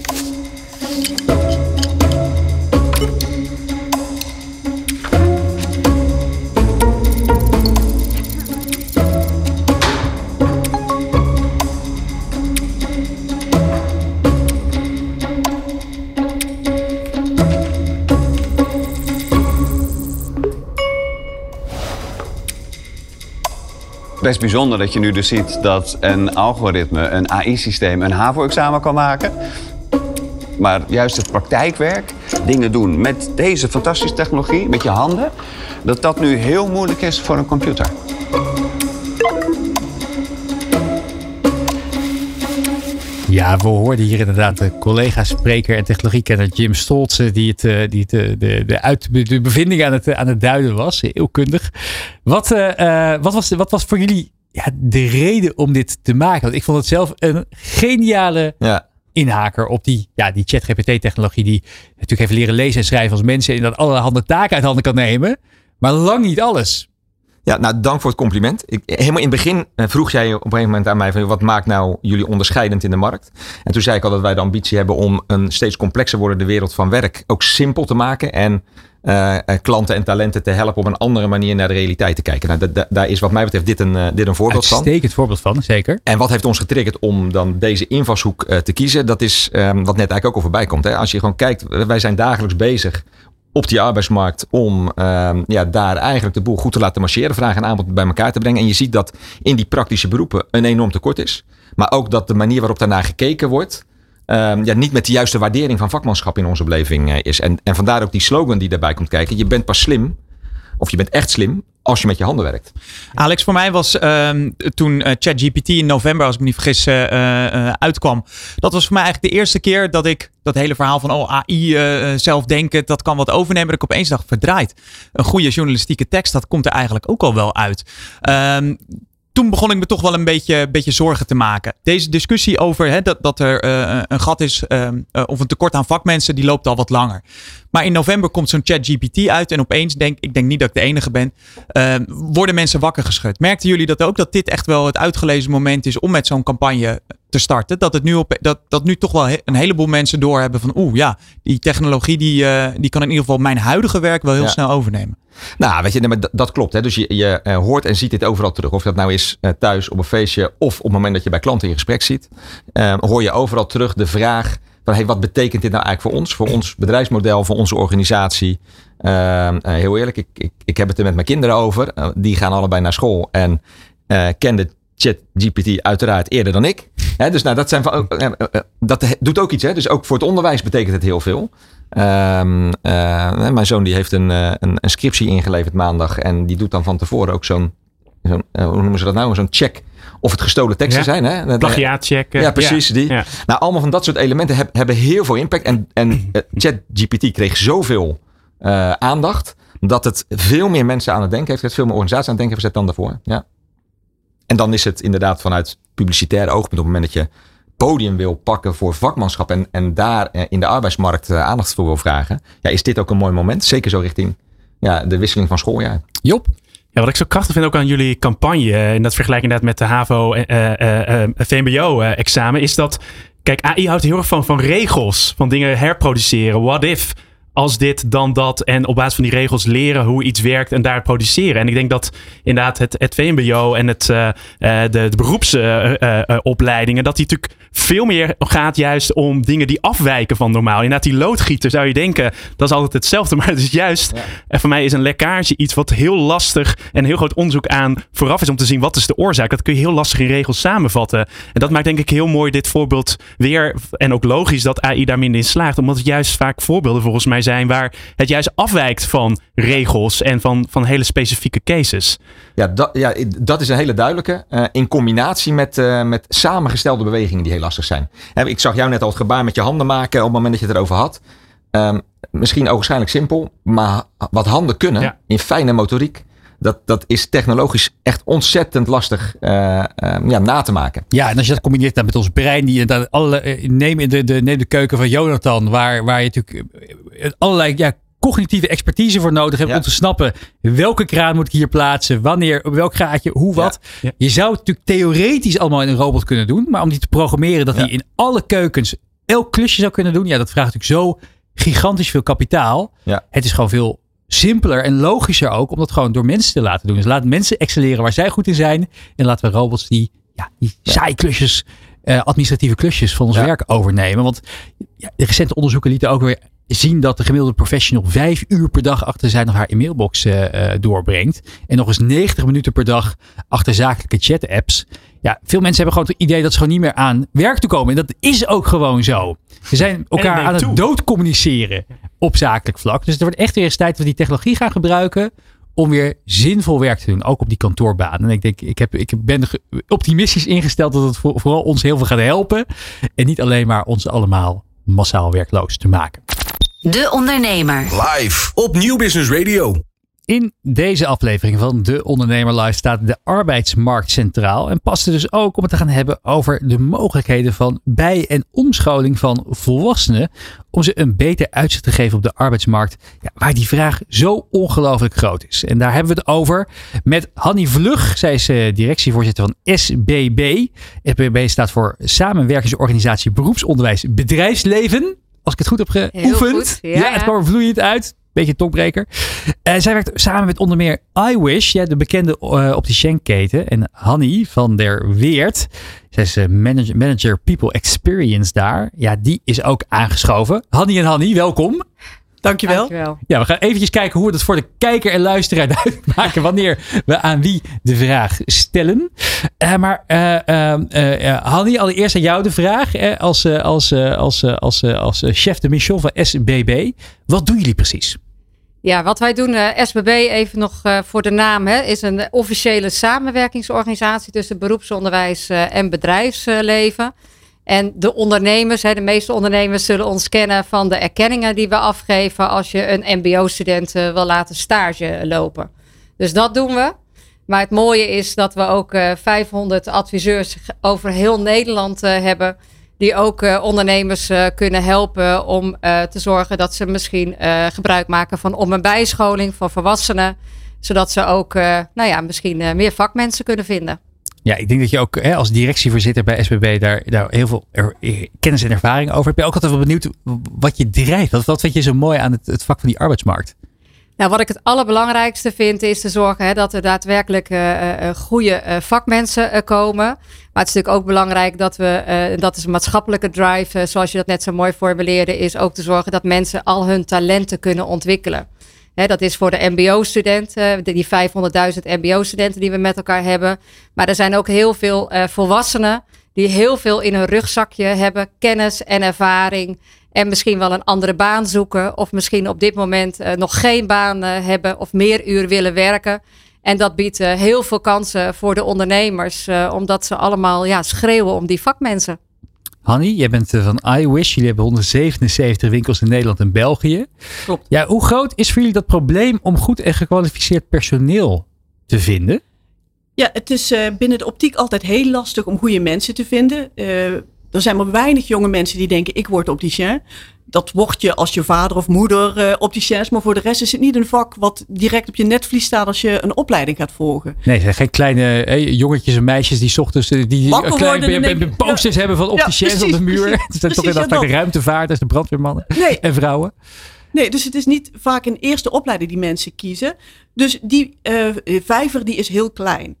G: Best bijzonder dat je nu dus ziet dat een algoritme, een AI-systeem, een HAVO-examen kan maken. Maar juist het praktijkwerk, dingen doen met deze fantastische technologie, met je handen, dat dat nu heel moeilijk is voor een computer.
C: Ja, we hoorden hier inderdaad de collega-spreker en technologiekenner Jim Stolze, die, het, eh, die het, eh, de, de, uit, de bevinding aan het, aan het duiden was. Heel kundig. Wat, eh, eh, wat, was, wat was voor jullie ja, de reden om dit te maken? Want ik vond het zelf een geniale
E: Ja.
C: inhaker op die, ja, die ChatGPT-technologie, die natuurlijk heeft leren lezen en schrijven als mensen en dat allerhande taken uit handen kan nemen, maar lang niet alles.
E: Ja, nou dank voor het compliment. Ik, helemaal in het begin eh, vroeg jij op een gegeven moment aan mij van wat maakt nou jullie onderscheidend in de markt? En toen zei ik al dat wij de ambitie hebben om een steeds complexer wordende wereld van werk ook simpel te maken en eh, eh, klanten en talenten te helpen op een andere manier naar de realiteit te kijken. Nou, da- da- daar is wat mij betreft dit een, eh, dit een voorbeeld van.
C: Uitstekend voorbeeld van, zeker.
E: En wat heeft ons getriggerd om dan deze invalshoek te kiezen? Dat is ehm, wat net eigenlijk ook al voorbij komt. Hè? Als je gewoon kijkt, wij zijn dagelijks bezig op die arbeidsmarkt om ehm, ja, daar eigenlijk de boel goed te laten marcheren, vraag en aanbod bij elkaar te brengen. En je ziet dat in die praktische beroepen een enorm tekort is. Maar ook dat de manier waarop daarnaar gekeken wordt, ehm, ja, niet met de juiste waardering van vakmanschap in onze beleving eh, is. En, en vandaar ook die slogan die daarbij komt kijken. Je bent pas slim, of je bent echt slim, als je met je handen werkt.
D: Alex, voor mij was ehm, toen eh, ChatGPT in november, als ik me niet vergis, eh, eh, uitkwam. Dat was voor mij eigenlijk de eerste keer dat ik dat hele verhaal van oh, AI, eh, zelfdenken, dat kan wat overnemen. Dat ik opeens dacht, verdraaid. Een goede journalistieke tekst, dat komt er eigenlijk ook al wel uit. Toen begon ik me toch wel een beetje, beetje zorgen te maken. Deze discussie over hè, dat, dat er eh, een gat is ehm, eh, of een tekort aan vakmensen, die loopt al wat langer. Maar in november komt zo'n ChatGPT uit en opeens denk ik denk niet dat ik de enige ben, ehm, worden mensen wakker geschud. Merkten jullie dat ook dat dit echt wel het uitgelezen moment is om met zo'n campagne te starten? Dat het nu op dat, dat nu toch wel een heleboel mensen doorhebben van oeh ja, die technologie die, eh, die kan in ieder geval mijn huidige werk wel heel
E: Ja.
D: snel overnemen.
E: Nou, weet je, nee, maar dat, dat klopt. Hè? Dus je, je eh, hoort en ziet dit overal terug. Of dat nou is eh, thuis op een feestje of op het moment dat je bij klanten in gesprek ziet. eh, hoor je overal terug de vraag van hey, wat betekent dit nou eigenlijk voor ons? Voor ons bedrijfsmodel, voor onze organisatie. Eh, eh, heel eerlijk, ik, ik, ik heb het er met mijn kinderen over. Die gaan allebei naar school en eh kenden ChatGPT uiteraard eerder dan ik. Hè, dus nou, dat, zijn, van- eh, eh, dat he- doet ook iets. Hè? Dus ook voor het onderwijs betekent het heel veel. Ehm, eh, mijn zoon die heeft een, een, een scriptie ingeleverd maandag. En die doet dan van tevoren ook zo'n, zo'n hoe noemen ze dat nou? Zo'n check of het gestolen teksten
F: Ja.
E: zijn. Hè? Dat-
F: Plagiaat checken.
E: Ja, precies. Die.
F: Ja.
E: Nou, allemaal van dat soort elementen heb- hebben heel veel impact. En, en ChatGPT kreeg zoveel aandacht. Dat het veel meer mensen aan het denken heeft. gezet, Veel meer organisaties aan het denken heeft gezet dan daarvoor. Ja. En dan is het inderdaad vanuit publicitair oogpunt. Op het moment dat je podium wil pakken voor vakmanschap. En, en daar eh, in de arbeidsmarkt eh, aandacht voor wil vragen. Ja, is dit ook een mooi moment. Zeker zo richting ja, de wisseling van schooljaar.
C: Job?
F: Ja, wat ik zo krachtig vind ook aan jullie campagne, eh, en dat vergelijk inderdaad met de HAVO eh, eh, eh, VMBO-examen, is dat, kijk, AI houdt heel erg van, van regels, van dingen herproduceren. What if? Als dit, dan dat. En op basis van die regels leren hoe iets werkt en daar produceren. En ik denk dat inderdaad het, het VMBO en het, eh, eh, de, de beroepsopleidingen, dat die natuurlijk veel meer gaat juist om dingen die afwijken van normaal. Inderdaad, die loodgieter zou je denken, dat is altijd hetzelfde. Maar het is juist, en voor mij is een lekkage iets wat heel lastig en heel groot onderzoek aan vooraf is om te zien wat is de oorzaak. Dat kun je heel lastig in regels samenvatten. En dat maakt denk ik heel mooi dit voorbeeld weer. En ook logisch dat AI daar minder in slaagt. Omdat het juist vaak voorbeelden volgens mij zijn waar het juist afwijkt van regels en van, van hele specifieke cases.
E: Ja, dat, ja, dat is een hele duidelijke. eh, in combinatie met, eh, met samengestelde bewegingen die heel lastig zijn. Ik zag jou net al het gebaar met je handen maken op het moment dat je het erover had. Ehm, misschien ook waarschijnlijk simpel, maar wat handen kunnen
F: Ja.
E: in fijne motoriek. Dat, dat is technologisch echt ontzettend lastig eh, ehm, ja, na te maken.
C: Ja, en als je dat combineert dan met ons brein, die inderdaad alle, eh, neem, in de, de, neem de keuken van Jonathan, waar, waar je natuurlijk eh, allerlei ja, cognitieve expertise voor nodig hebt
E: Ja.
C: om te snappen welke kraan moet ik hier plaatsen, wanneer, op welk graadje, hoe wat.
F: Ja.
C: Je zou het natuurlijk theoretisch allemaal in een robot kunnen doen, maar om die te programmeren dat
E: Ja.
C: hij in alle keukens elk klusje zou kunnen doen, ja, dat vraagt natuurlijk zo gigantisch veel kapitaal.
E: Ja.
C: Het is gewoon veel simpeler en logischer ook om dat gewoon door mensen te laten doen. Dus laat mensen excelleren waar zij goed in zijn en laten we robots die, ja, die saai klusjes, eh, administratieve klusjes van ons
E: Ja.
C: werk overnemen. Want ja, de recente onderzoeken lieten ook weer zien dat de gemiddelde professional vijf uur per dag achter zijn of haar e-mailbox uh, doorbrengt. En nog eens 90 minuten per dag achter zakelijke chat-apps. Ja, veel mensen hebben gewoon het idee dat ze gewoon niet meer aan werk toe komen. En dat is ook gewoon zo. Ze zijn elkaar aan het dood communiceren op zakelijk vlak. Dus het wordt echt weer eens tijd dat we die technologie gaan gebruiken om weer zinvol werk te doen, ook op die kantoorbaan. En ik denk, ik, heb, ik ben optimistisch ingesteld dat het vooral ons heel veel gaat helpen. En niet alleen maar ons allemaal massaal werkloos te maken.
B: De Ondernemer.
A: Live op Nieuw Business Radio.
C: In deze aflevering van De Ondernemer Live staat de arbeidsmarkt centraal. En past er dus ook om het te gaan hebben over de mogelijkheden van bij- en omscholing van volwassenen. Om ze een beter uitzicht te geven op de arbeidsmarkt. Ja, waar die vraag zo ongelooflijk groot is. En daar hebben we het over met Hanny Vlug. Zij is uh, directievoorzitter van SBB. SBB staat voor Samenwerkingsorganisatie Beroepsonderwijs Bedrijfsleven. Als ik het goed heb geoefend.
H: ja, ja,
C: het kwam er vloeiend uit. Beetje topbreker. Uh, zij werkt samen met onder meer iWish, ja, de bekende uh, opticienketen. En Hanny van der Weert. Zij is uh, manager, manager People Experience daar. Ja, die is ook aangeschoven. Hanny en Hanny, welkom.
H: Dankjewel. Dankjewel.
C: Ja, we gaan eventjes kijken hoe we dat voor de kijker en luisteraar duidelijk maken wanneer we aan wie de vraag stellen. Uh, maar uh, Hanni, allereerst aan jou de vraag als, als, als, als, als chef de mission van SBB. Wat doen jullie precies?
H: Ja, wat wij doen, SBB, even nog voor de naam, hè, is een officiële samenwerkingsorganisatie tussen beroepsonderwijs en bedrijfsleven. En de ondernemers, de meeste ondernemers zullen ons kennen van de erkenningen die we afgeven als je een MBO-student wil laten stage lopen. Dus dat doen we. Maar het mooie is dat we ook 500 adviseurs over heel Nederland hebben. Die ook ondernemers kunnen helpen om te zorgen dat ze misschien gebruik maken van om- en bijscholing van volwassenen. Zodat ze ook nou ja, misschien meer vakmensen kunnen vinden.
C: Ja, ik denk dat je ook hè, als directievoorzitter bij SBB daar, daar heel veel er, kennis en ervaring over hebt. Ben je ook altijd wel benieuwd wat je drijft? Wat, wat vind je zo mooi aan het, het vak van die arbeidsmarkt?
H: Nou, wat ik het allerbelangrijkste vind is te zorgen hè, dat er daadwerkelijk uh, goede vakmensen komen. Maar het is natuurlijk ook belangrijk dat we, dat is een maatschappelijke drive, zoals je dat net zo mooi formuleerde, is ook te zorgen dat mensen al hun talenten kunnen ontwikkelen. Dat is voor de MBO-studenten, die 500.000 MBO-studenten die we met elkaar hebben. Maar er zijn ook heel veel uh, volwassenen die heel veel in hun rugzakje hebben, kennis en ervaring. En misschien wel een andere baan zoeken. Of misschien op dit moment uh, nog geen baan uh, hebben of meer uur willen werken. En dat biedt heel veel kansen voor de ondernemers, omdat ze allemaal ja, schreeuwen om die vakmensen.
C: Hanny, jij bent van iWish. Jullie hebben 177 winkels in Nederland en België.
H: Klopt.
C: Ja, hoe groot is voor jullie dat probleem om goed en gekwalificeerd personeel te vinden?
I: Ja, het is uh, binnen de optiek altijd heel lastig om goede mensen te vinden. Uh, er zijn maar weinig jonge mensen die denken, ik word opticien. Dat word je als je vader of moeder uh, opticien is. Maar voor de rest is het niet een vak wat direct op je netvlies staat als je een opleiding gaat volgen.
C: Nee, zijn geen kleine hey, jongetjes en meisjes die ochtends die kleine posters ja. hebben van opticiens ja, op de muur. Het zijn toch inderdaad ja, de ruimtevaarders, de brandweermannen
I: nee.
C: en vrouwen.
I: Nee, dus het is niet vaak een eerste opleiding die mensen kiezen. Dus die uh, vijver die is heel klein.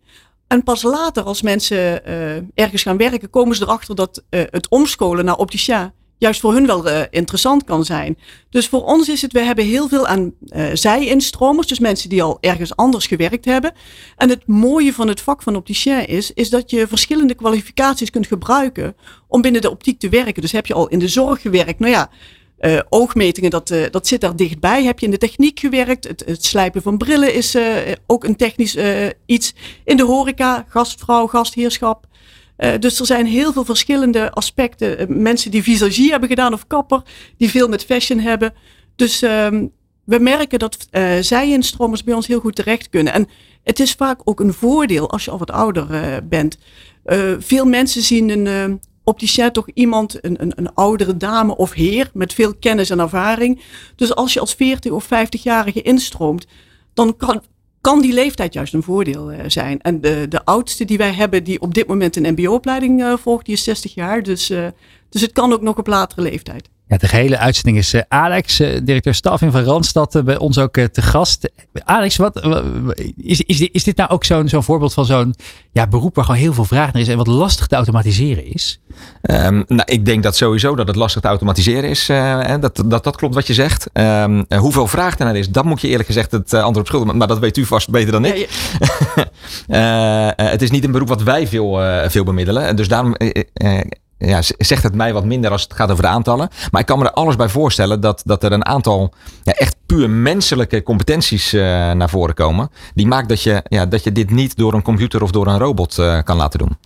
I: En pas later, als mensen uh, ergens gaan werken, komen ze erachter dat het omscholen naar opticien juist voor hun wel uh, interessant kan zijn. Dus voor ons is het, we hebben heel veel aan zij-instromers, dus mensen die al ergens anders gewerkt hebben. En het mooie van het vak van opticien is, is dat je verschillende kwalificaties kunt gebruiken om binnen de optiek te werken. Dus heb je al in de zorg gewerkt, nou ja, uh, oogmetingen, dat, uh, dat zit daar dichtbij. Heb je in de techniek gewerkt? Het, slijpen van brillen is uh, ook een technisch iets. In de horeca, gastvrouw, gastheerschap. Dus er zijn heel veel verschillende aspecten. mensen die visagie hebben gedaan of kapper, die veel met fashion hebben. Dus um, we merken dat zij-instromers bij ons heel goed terecht kunnen. En het is vaak ook een voordeel als je al wat ouder bent. veel mensen zien een opticien toch iemand, een, een, een oudere dame of heer met veel kennis en ervaring. Dus als je als 40 of 50-jarige instroomt, dan kan, kan die leeftijd juist een voordeel uh, zijn. En de, de oudste die wij hebben, die op dit moment een MBO-opleiding uh, volgt, die is 60 jaar. Dus, uh, dus het kan ook nog op latere leeftijd.
C: Ja, de gehele uitzending is eh, Alex, eh, directeur staffing van Randstad, eh, bij ons ook te gast. Alex, wat, wa- wa- is, is, dit, is dit nou ook zo'n zo'n voorbeeld van zo'n ja, beroep waar gewoon heel veel vraag naar is en wat lastig te automatiseren is?
E: Ehm, nou, ik denk dat sowieso dat het lastig te automatiseren is. hè, dat, dat, dat klopt wat je zegt. Ehm, eh, hoeveel vraag er naar is, dat moet je eerlijk gezegd het antwoord op schulden. Maar dat weet u vast beter dan ik.
I: Ja, ja.
E: Het is niet een beroep wat wij veel, veel bemiddelen. En Dus daarom ja, zegt het mij wat minder als het gaat over de aantallen. Maar ik kan me er alles bij voorstellen dat, dat er een aantal ja, echt puur menselijke competenties eh, naar voren komen. Die maakt dat je, ja, dat je dit niet door een computer of door een robot eh, kan laten doen.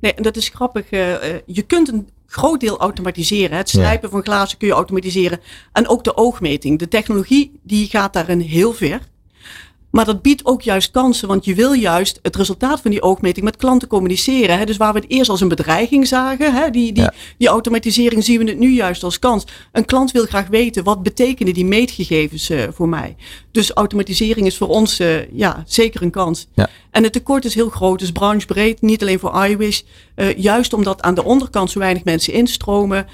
I: Nee, en dat is grappig. eh, je kunt een groot deel automatiseren. Het slijpen van glazen kun je automatiseren. En ook de oogmeting. De technologie die gaat daarin heel ver. Maar dat biedt ook juist kansen, want je wil juist het resultaat van die oogmeting met klanten communiceren. Hè? Dus waar we het eerst als een bedreiging zagen, hè? Die, die,
E: Ja.
I: die automatisering zien we het nu juist als kans. Een klant wil graag weten, wat betekenen die meetgegevens eh, voor mij? Dus automatisering is voor ons eh, ja, zeker een kans.
E: Ja.
I: En het tekort is heel groot, dus branchebreed, niet alleen voor iWish. Eh, juist omdat aan de onderkant zo weinig mensen instromen,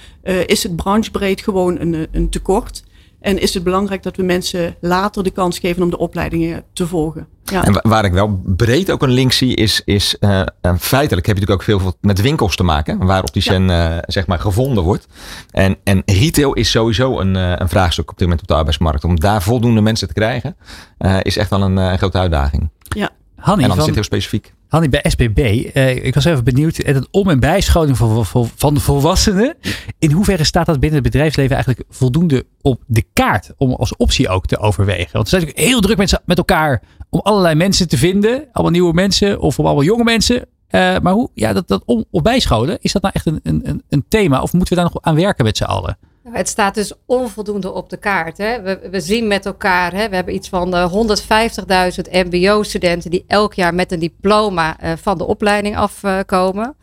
I: is het branchebreed gewoon een, een tekort. En is het belangrijk dat we mensen later de kans geven om de opleidingen te volgen. Ja.
E: En wa- waar ik wel breed ook een link zie, is, is eh, eh, feitelijk heb je natuurlijk ook veel met winkels te maken, waar opticien eh, zeg maar gevonden wordt. En, en retail is sowieso een, eh, een vraagstuk op dit moment op de arbeidsmarkt. Om daar voldoende mensen te krijgen, eh, is echt wel een, eh, een grote uitdaging.
I: ja.
C: Hanni,
E: en dan is
C: van,
E: dit heel specifiek.
C: Hanni bij SBB, eh, ik was even benieuwd, eh, het om- en bijscholing van, van, volwassenen, in hoeverre staat dat binnen het bedrijfsleven eigenlijk voldoende op de kaart om als optie ook te overwegen? Want we zijn natuurlijk heel druk met, met elkaar om allerlei mensen te vinden, allemaal nieuwe mensen of allemaal jonge mensen. Eh, maar hoe, ja, dat, dat om- of bijscholen, is dat nou echt een, een- een thema of moeten we daar nog aan werken met z'n allen?
H: Het staat dus onvoldoende op de kaart. Hè. We, zien met elkaar, hè, we hebben iets van eh, 150.000 MBO-studenten die elk jaar met een diploma eh, van de opleiding afkomen.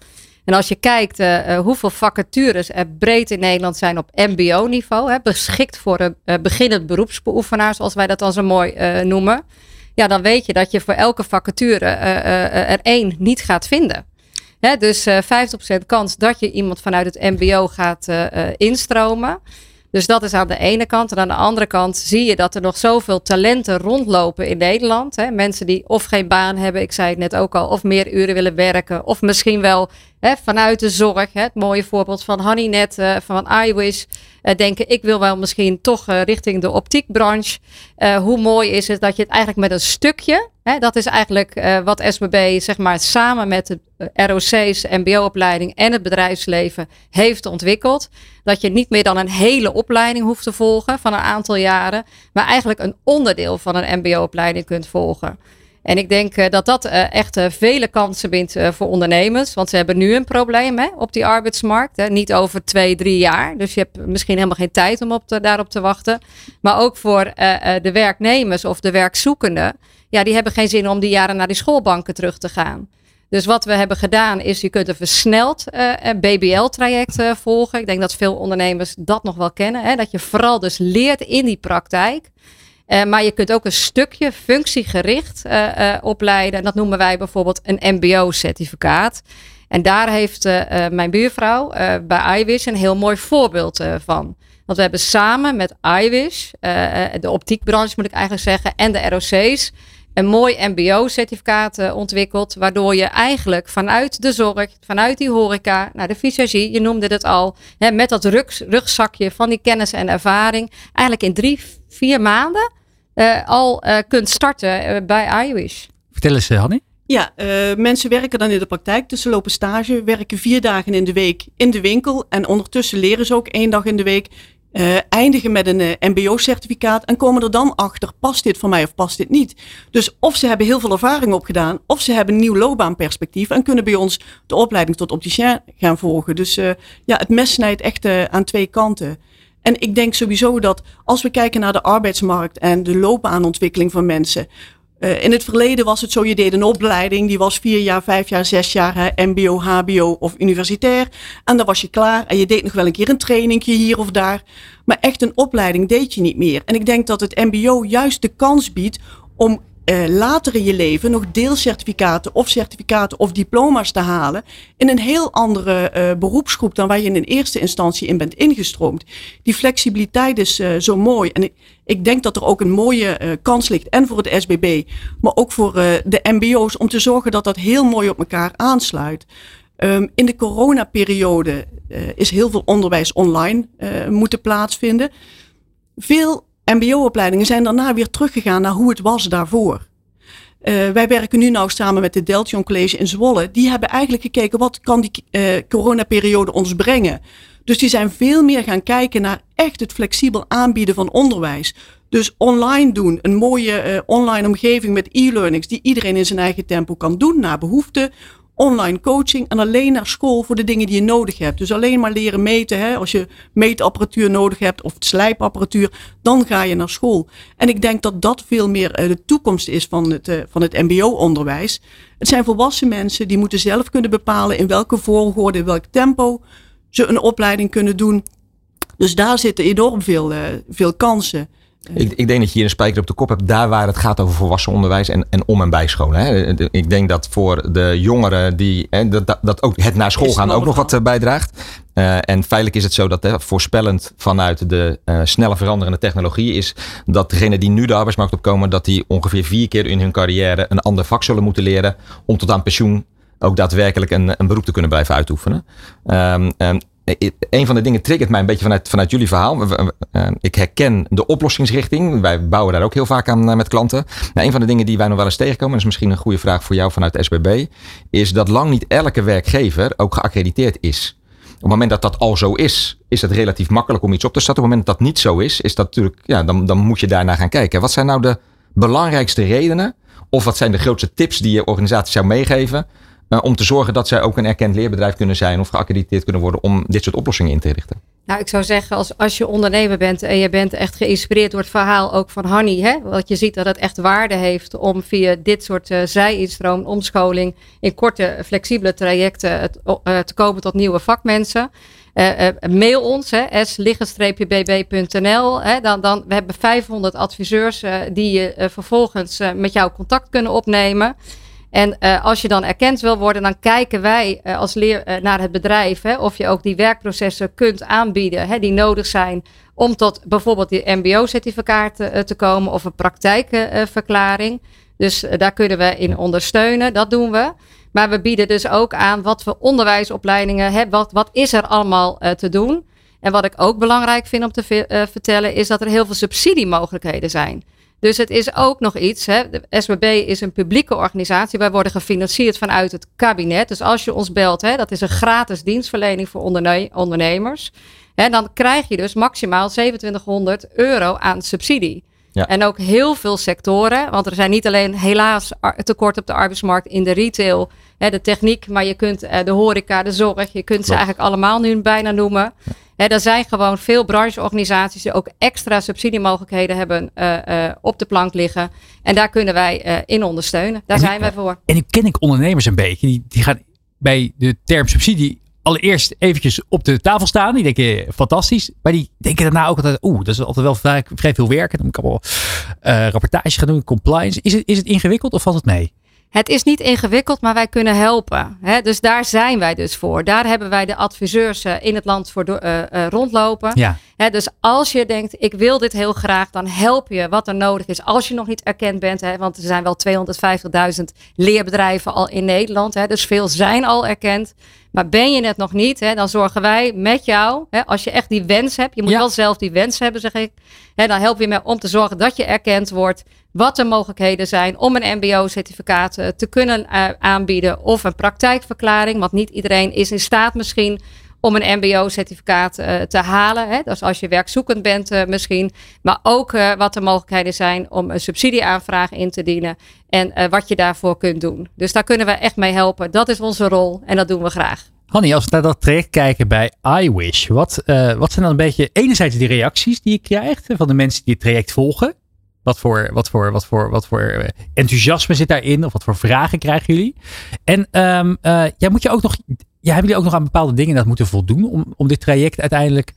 H: en als je kijkt eh, eh, hoeveel vacatures er breed in Nederland zijn op MBO-niveau, beschikt voor een eh, beginnend beroepsbeoefenaar, zoals wij dat dan zo mooi eh, noemen. Ja, dan weet je dat je voor elke vacature eh, eh, er één niet gaat vinden. Dus eh 50% kans dat je iemand vanuit het MBO gaat eh, eh, instromen. Dus dat is aan de ene kant. En aan de andere kant zie je dat er nog zoveel talenten rondlopen in Nederland. Hè? Mensen die of geen baan hebben, ik zei het net ook al, of meer uren willen werken. Of misschien wel vanuit de zorg. Het mooie voorbeeld van Honeynet, eh, van iWish. eh, denken, ik wil wel misschien toch eh, richting de optiekbranche. Hoe mooi is het dat je het eigenlijk met een stukje, dat is eigenlijk wat SBB zeg maar samen met de ROC's, MBO-opleiding en het bedrijfsleven heeft ontwikkeld. Dat je niet meer dan een hele opleiding hoeft te volgen van een aantal jaren, maar eigenlijk een onderdeel van een MBO-opleiding kunt volgen. En ik denk eh, dat dat eh, echt eh, vele kansen biedt voor ondernemers. Want ze hebben nu een probleem hè, op die arbeidsmarkt. Hè. Niet over twee, drie jaar. Dus je hebt misschien helemaal geen tijd om op daarop te wachten. Maar ook voor de werknemers of de werkzoekenden. Ja, die hebben geen zin om die jaren naar die schoolbanken terug te gaan. Dus wat we hebben gedaan is, je kunt een versneld BBL-traject volgen. Ik denk dat veel ondernemers dat nog wel kennen. Hè? Dat je vooral dus leert in die praktijk. Eh, maar je kunt ook een stukje functiegericht eh, eh, opleiden. En dat noemen wij bijvoorbeeld een MBO-certificaat. En daar heeft mijn buurvrouw bij iWish een heel mooi voorbeeld van. Want we hebben samen met eh, de optiekbranche moet ik eigenlijk zeggen, en de ROC's, een mooi MBO-certificaat ontwikkeld. Waardoor je eigenlijk vanuit de zorg, vanuit die horeca, naar de visagie, je noemde het al, hè, met dat rug, rugzakje van die kennis en ervaring, eigenlijk in drie, vier maanden eh, al eh, kunt starten eh, bij iWish.
C: Vertel eens, Hanni.
I: Ja, eh, mensen werken dan in de praktijk, dus ze lopen stage, werken vier dagen in de week in de winkel en ondertussen leren ze ook één dag in de week. eh, eindigen met een MBO-certificaat en komen er dan achter, past dit voor mij of past dit niet? Dus of ze hebben heel veel ervaring opgedaan, of ze hebben een nieuw loopbaanperspectief en kunnen bij ons de opleiding tot opticien gaan volgen. Dus eh, ja, het mes snijdt echt aan twee kanten. En ik denk sowieso dat als we kijken naar de arbeidsmarkt en de loopbaanontwikkeling van mensen. eh, in het verleden was het zo, je deed een opleiding, die was vier jaar, vijf jaar, zes jaar, hè, mbo, hbo of universitair. En dan was je klaar en je deed nog wel een keer een trainingje hier of daar. Maar echt een opleiding deed je niet meer. En ik denk dat het mbo juist de kans biedt om eh, later in je leven nog deelcertificaten of certificaten of diploma's te halen in een heel andere uh, beroepsgroep dan waar je in eerste instantie in bent ingestroomd. Die flexibiliteit is uh, zo mooi. En ik, denk dat er ook een mooie kans ligt en voor het SBB, maar ook voor de MBO's om te zorgen dat dat heel mooi op elkaar aansluit. Um, in de coronaperiode is heel veel onderwijs online moeten plaatsvinden. Veel MBO-opleidingen zijn daarna weer teruggegaan naar hoe het was daarvoor. Uh, wij werken nu nou samen met de Deltion College in Zwolle. Die hebben eigenlijk gekeken wat kan die uh, coronaperiode ons brengen. Dus die zijn veel meer gaan kijken naar echt het flexibel aanbieden van onderwijs. Dus online doen, een mooie uh, online omgeving met e-learnings die iedereen in zijn eigen tempo kan doen naar behoefte online coaching en alleen naar school voor de dingen die je nodig hebt. Dus alleen maar leren meten. Hè? Als je meetapparatuur nodig hebt of slijpapparatuur, dan ga je naar school. En ik denk dat dat veel meer eh, de toekomst is van het, uh, van het MBO-onderwijs. Het zijn volwassen mensen die moeten zelf kunnen bepalen in welke volgorde, in welk tempo ze een opleiding kunnen doen. Dus daar zitten enorm veel, uh, veel kansen.
E: Ik, ik, denk dat je hier een spijker op de kop hebt, daar waar het gaat over volwassen onderwijs en, en om- en bijscholen. Hè. Ik denk dat voor de jongeren die hè, dat, dat ook het naar school gaan ook nog wat eh, bijdraagt. Uh, en feitelijk is het zo dat hè, voorspellend vanuit de uh, snelle veranderende technologie is dat degenen die nu de arbeidsmarkt opkomen, dat die ongeveer vier keer in hun carrière een ander vak zullen moeten leren om tot aan pensioen ook daadwerkelijk een, een beroep te kunnen blijven uitoefenen. Um, um, een van de dingen triggert mij een beetje vanuit, vanuit jullie verhaal. Eh, ik herken de oplossingsrichting. Wij bouwen daar ook heel vaak aan eh, met klanten. Maar een van de dingen die wij nog wel eens tegenkomen, dat is misschien een goede vraag voor jou vanuit SBB, is dat lang niet elke werkgever ook geaccrediteerd is. Op het moment dat dat al zo is, is het relatief makkelijk om iets op te starten. Op het moment dat dat niet zo is, is dat natuurlijk, ja, dan, dan moet je daarna gaan kijken. Wat zijn nou de belangrijkste redenen? Of wat zijn de grootste tips die je organisatie zou meegeven uh, om te zorgen dat zij ook een erkend leerbedrijf kunnen zijn of geaccrediteerd kunnen worden om dit soort oplossingen in te richten?
H: Nou, ik zou zeggen, als, als je ondernemer bent en je bent echt geïnspireerd door het verhaal ook van Hanny, hè, wat je ziet dat het echt waarde heeft om via dit soort uh, zij-instroom, omscholing, in korte, flexibele trajecten uh, te komen tot nieuwe vakmensen. Uh, mail ons, s-bb.nl. Dan, dan, we hebben 500 adviseurs die je vervolgens met jou contact kunnen opnemen. En uh, als je dan erkend wil worden, dan kijken wij uh, als leer uh, naar het bedrijf hè, of je ook die werkprocessen kunt aanbieden hè, die nodig zijn om tot bijvoorbeeld die MBO-certificaat te komen of een praktijkverklaring. dus daar kunnen we in ondersteunen, dat doen we. Maar we bieden dus ook aan wat voor onderwijsopleidingen, hè, wat, wat is er allemaal te doen. En wat ik ook belangrijk vind om te vertellen, is dat er heel veel subsidiemogelijkheden zijn. Dus het is ook nog iets. Hè. De SBB is een publieke organisatie. Wij worden gefinancierd vanuit het kabinet. Dus als je ons belt, hè, dat is een gratis dienstverlening voor onderne ondernemers. Hè, dan krijg je dus maximaal 2700 euro aan subsidie. Ja. En ook heel veel sectoren. Want er zijn niet alleen helaas tekort op de arbeidsmarkt in de retail, hè, de techniek, maar je kunt uh, de horeca, de zorg, je kunt ze eigenlijk allemaal nu bijna noemen. Ja. Hè, er zijn gewoon veel brancheorganisaties die ook extra subsidiemogelijkheden hebben uh, uh, op de plank liggen. En daar kunnen wij uh, in ondersteunen. Daar en zijn wij voor.
C: En nu ken ik ondernemers een beetje. Die, die gaan bij de term subsidie allereerst eventjes op de tafel staan. Die denken fantastisch. Maar die denken daarna ook altijd, oeh, dat is altijd wel vrij, vrij veel werk. Dan moet ik allemaal rapportages gaan doen, compliance. Is het, is het ingewikkeld of valt het mee?
H: Het is niet ingewikkeld, maar wij kunnen helpen. Hè? Dus daar zijn wij dus voor. Daar hebben wij de adviseurs uh, in het land voor uh, uh, rondlopen.
C: Ja.
H: Dus als je denkt, ik wil dit heel graag, dan help je wat er nodig is. Als je nog niet erkend bent, want er zijn wel 250.000 leerbedrijven al in Nederland. Dus veel zijn al erkend. Maar ben je het nog niet, dan zorgen wij met jou, als je echt die wens hebt, je moet ja. wel zelf die wens hebben, zeg ik. Dan help je me om te zorgen dat je erkend wordt. Wat de mogelijkheden zijn om een MBO-certificaat uh, te kunnen uh, aanbieden. Of een praktijkverklaring, want niet iedereen is in staat misschien om een MBO-certificaat uh, te halen. Hè? Dus als je werkzoekend bent uh, misschien. Maar ook uh, wat de mogelijkheden zijn om een subsidieaanvraag in te dienen. En wat je daarvoor kunt doen. Dus daar kunnen we echt mee helpen. Dat is onze rol en dat doen we graag.
C: Hanny, als we naar dat traject kijken bij iWish. Wat, wat zijn dan een beetje enerzijds die reacties die je krijgt van de mensen die het traject volgen? Wat voor, wat, voor, wat, voor, wat voor enthousiasme zit daarin? Of wat voor vragen krijgen jullie? En um, ja, moet je ook nog ja, hebben jullie ook nog aan bepaalde dingen dat moeten voldoen om, om dit traject uiteindelijk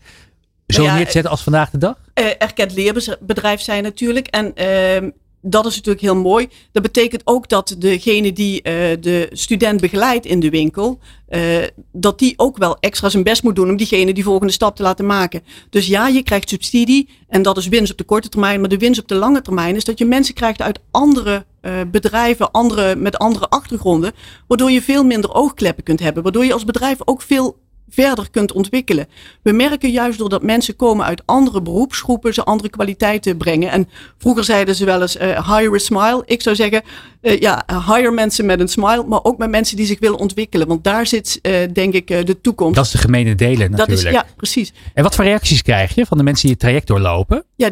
C: zo ja, neer te zetten als vandaag de dag?
I: Uh, erkend leerbedrijf zijn natuurlijk. En uh, dat is natuurlijk heel mooi. Dat betekent ook dat degene die uh, de student begeleidt in de winkel, uh, dat die ook wel extra zijn best moet doen om diegene die volgende stap te laten maken. Dus ja, je krijgt subsidie en dat is winst op de korte termijn. Maar de winst op de lange termijn is dat je mensen krijgt uit andere uh, bedrijven, andere, met andere achtergronden, waardoor je veel minder oogkleppen kunt hebben. Waardoor je als bedrijf ook veel verder kunt ontwikkelen. We merken juist doordat mensen komen uit andere beroepsgroepen, ze andere kwaliteiten brengen. En vroeger zeiden ze wel eens uh, hire a smile. Ik zou zeggen, uh, ja, hire mensen met een smile, maar ook met mensen die zich willen ontwikkelen. Want daar zit, uh, denk ik, de toekomst.
C: Dat is de gemene delen natuurlijk.
I: Dat is, ja, precies.
C: En wat voor reacties krijg je van de mensen die het traject doorlopen?
I: Ja,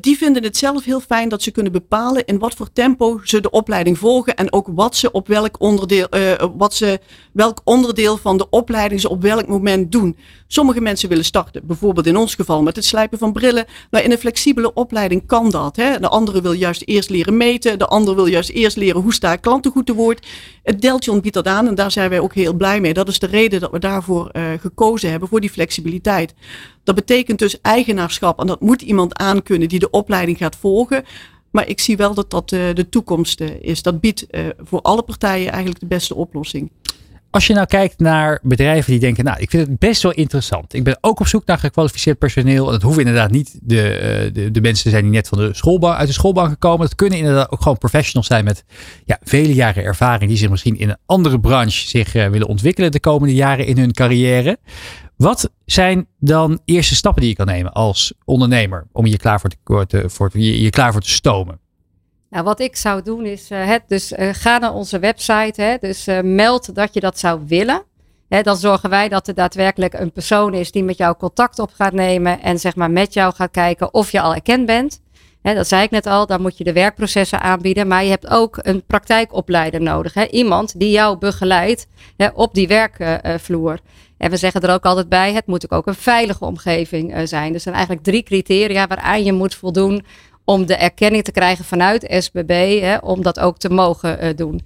I: die vinden het zelf heel fijn dat ze kunnen bepalen in wat voor tempo ze de opleiding volgen en ook wat ze op welk onderdeel, wat ze, welk onderdeel van de opleiding ze op welk moment doen. Sommige mensen willen starten, bijvoorbeeld in ons geval met het slijpen van brillen. Maar in een flexibele opleiding kan dat. Hè? De andere wil juist eerst leren meten. De andere wil juist eerst leren hoe sta ik klanten goed te woord. Het Deltion biedt dat aan en daar zijn wij ook heel blij mee. Dat is de reden dat we daarvoor uh, gekozen hebben, voor die flexibiliteit. Dat betekent dus eigenaarschap en dat moet iemand aankunnen die de opleiding gaat volgen. Maar ik zie wel dat dat uh, de toekomst uh, is. Dat biedt voor alle partijen eigenlijk de beste oplossing.
C: Als je nou kijkt naar bedrijven die denken, nou, ik vind het best wel interessant. Ik ben ook op zoek naar gekwalificeerd personeel. Dat hoeven inderdaad niet de, de, de mensen zijn die net van de schoolbank, uit de schoolbank gekomen. Dat kunnen inderdaad ook gewoon professionals zijn met ja, vele jaren ervaring. Die zich misschien in een andere branche zich uh, willen ontwikkelen de komende jaren in hun carrière. Wat zijn dan eerste stappen die je kan nemen als ondernemer om je klaar voor te, voor, je, je klaar voor te stomen?
H: Nou, wat ik zou doen is, het, dus uh, ga naar onze website, hè, dus uh, meld dat je dat zou willen. Hè, dan zorgen wij dat er daadwerkelijk een persoon is die met jou contact op gaat nemen en zeg maar met jou gaat kijken of je al erkend bent. Hè, dat zei ik net al, dan moet je de werkprocessen aanbieden, maar je hebt ook een praktijkopleider nodig. Hè, iemand die jou begeleidt op die werkvloer. En we zeggen er ook altijd bij, het moet ook een veilige omgeving zijn. Dus er zijn eigenlijk drie criteria waaraan je moet voldoen om de erkenning te krijgen vanuit SBB, hè, om dat ook te mogen uh, doen.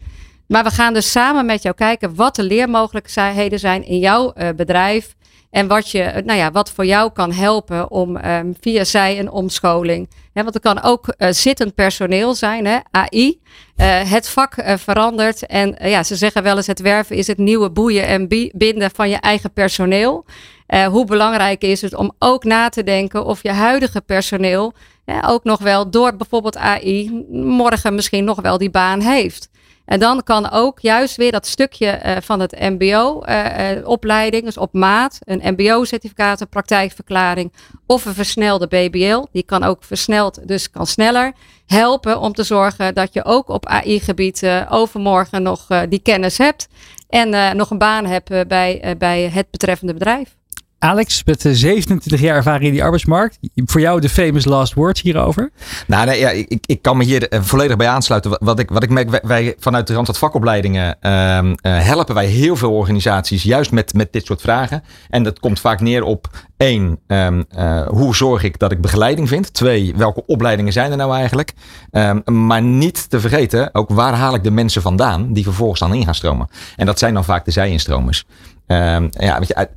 H: Maar we gaan dus samen met jou kijken wat de leermogelijkheden zijn in jouw uh, bedrijf. En wat, je, nou ja, wat voor jou kan helpen om um, via zij een omscholing. Hè, want het kan ook zittend personeel zijn, hè, AI. Het vak verandert. En ja, ze zeggen wel eens: het werven is het nieuwe boeien en binden van je eigen personeel. Hoe belangrijk is het om ook na te denken of je huidige personeel ja, ook nog wel door bijvoorbeeld AI morgen misschien nog wel die baan heeft. En dan kan ook juist weer dat stukje uh, van het MBO-opleiding, dus op maat, een MBO-certificaat, een praktijkverklaring of een versnelde BBL, die kan ook versneld, dus kan sneller helpen om te zorgen dat je ook op AI-gebied overmorgen nog die kennis hebt en nog een baan hebt bij, bij het betreffende bedrijf.
C: Alex, met 27 jaar ervaring in die arbeidsmarkt. Voor jou de famous last words hierover?
E: Nou, nee, ja, ik, ik kan me hier eh, volledig bij aansluiten. Wat ik, wat ik merk, wij vanuit de Randstad vakopleidingen uh, uh, helpen wij heel veel organisaties juist met, met dit soort vragen. En dat komt vaak neer op één, um, uh, hoe zorg ik dat ik begeleiding vind? Twee, welke opleidingen zijn er nou eigenlijk? Um, maar niet te vergeten, ook waar haal ik de mensen vandaan die vervolgens dan in gaan stromen? En dat zijn dan vaak de zij-instromers. Ja, weet je,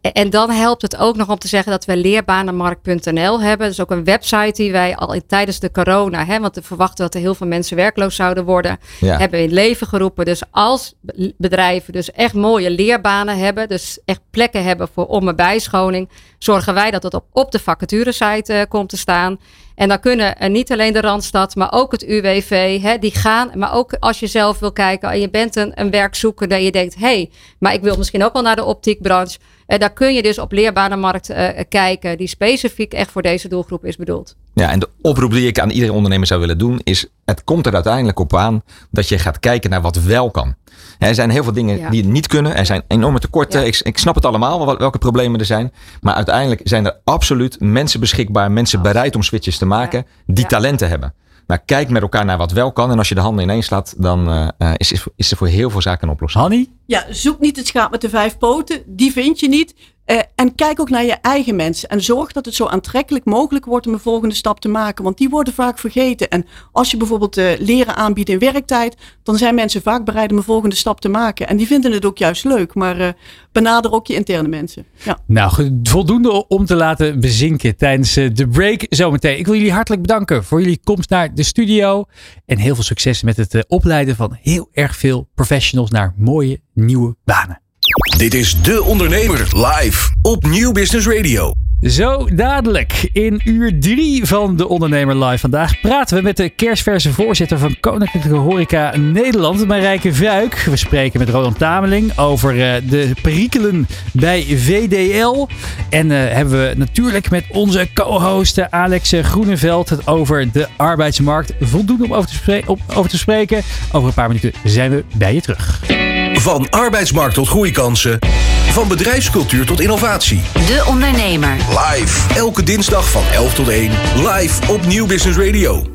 H: en dan helpt het ook nog om te zeggen dat we leerbanenmarkt.nl hebben. Dat is ook een website die wij al tijdens de corona, hè, want we verwachten dat er heel veel mensen werkloos zouden worden, ja. hebben we in leven geroepen. Dus als bedrijven dus echt mooie leerbanen hebben, dus echt plekken hebben voor om- en bijscholing, zorgen wij dat het op, op de vacaturesite uh, komt te staan. En dan kunnen uh, niet alleen de Randstad, maar ook het UWV, hè, die gaan. Maar ook als je zelf wil kijken en je bent een, een werkzoeker, dat je denkt, hé, hey, maar ik wil misschien ook wel naar de optiekbranche. Uh, daar kun je dus op leerbanenmarkt uh, kijken, die specifiek echt voor deze doelgroep is bedoeld.
E: Ja, en de oproep die ik aan iedere ondernemer zou willen doen is: het komt er uiteindelijk op aan dat je gaat kijken naar wat wel kan. Er zijn heel veel dingen ja. die niet kunnen. Er zijn enorme tekorten. Ja. Ik, ik, snap het allemaal, welke problemen er zijn. Maar uiteindelijk zijn er absoluut mensen beschikbaar, mensen bereid om switches te maken, die talenten hebben. Maar kijk met elkaar naar wat wel kan. En als je de handen ineens slaat, dan uh, is, is er voor heel veel zaken een oplossing.
C: Hanny?
I: Ja, zoek niet het schaap met de vijf poten. Die vind je niet. Eh, en kijk ook naar je eigen mensen. En zorg dat het zo aantrekkelijk mogelijk wordt om een volgende stap te maken. Want die worden vaak vergeten. En als je bijvoorbeeld uh, leren aanbiedt in werktijd. dan zijn mensen vaak bereid om een volgende stap te maken. En die vinden het ook juist leuk. Maar uh, benader ook je interne mensen. Ja.
C: Nou, voldoende om te laten bezinken tijdens de break zometeen. Ik wil jullie hartelijk bedanken voor jullie komst naar de studio. En heel veel succes met het opleiden van heel erg veel professionals naar mooie nieuwe banen.
A: Dit is De Ondernemer live op Nieuw Business Radio.
C: Zo dadelijk in uur 3 van De Ondernemer Live vandaag praten we met de kerstverse voorzitter van Koninklijke Horeca Nederland, Marijke Vuik. We spreken met Roland Tameling over uh, de perikelen bij VDL. En uh, hebben we natuurlijk met onze co-host Alex Groeneveld het over de arbeidsmarkt. Voldoende om over te spreken. Over een paar minuten zijn we bij je terug.
A: Van arbeidsmarkt tot groeikansen. Van bedrijfscultuur tot innovatie.
B: De Ondernemer.
A: Live. Elke dinsdag van 11 tot 1. Live op Nieuw Business Radio.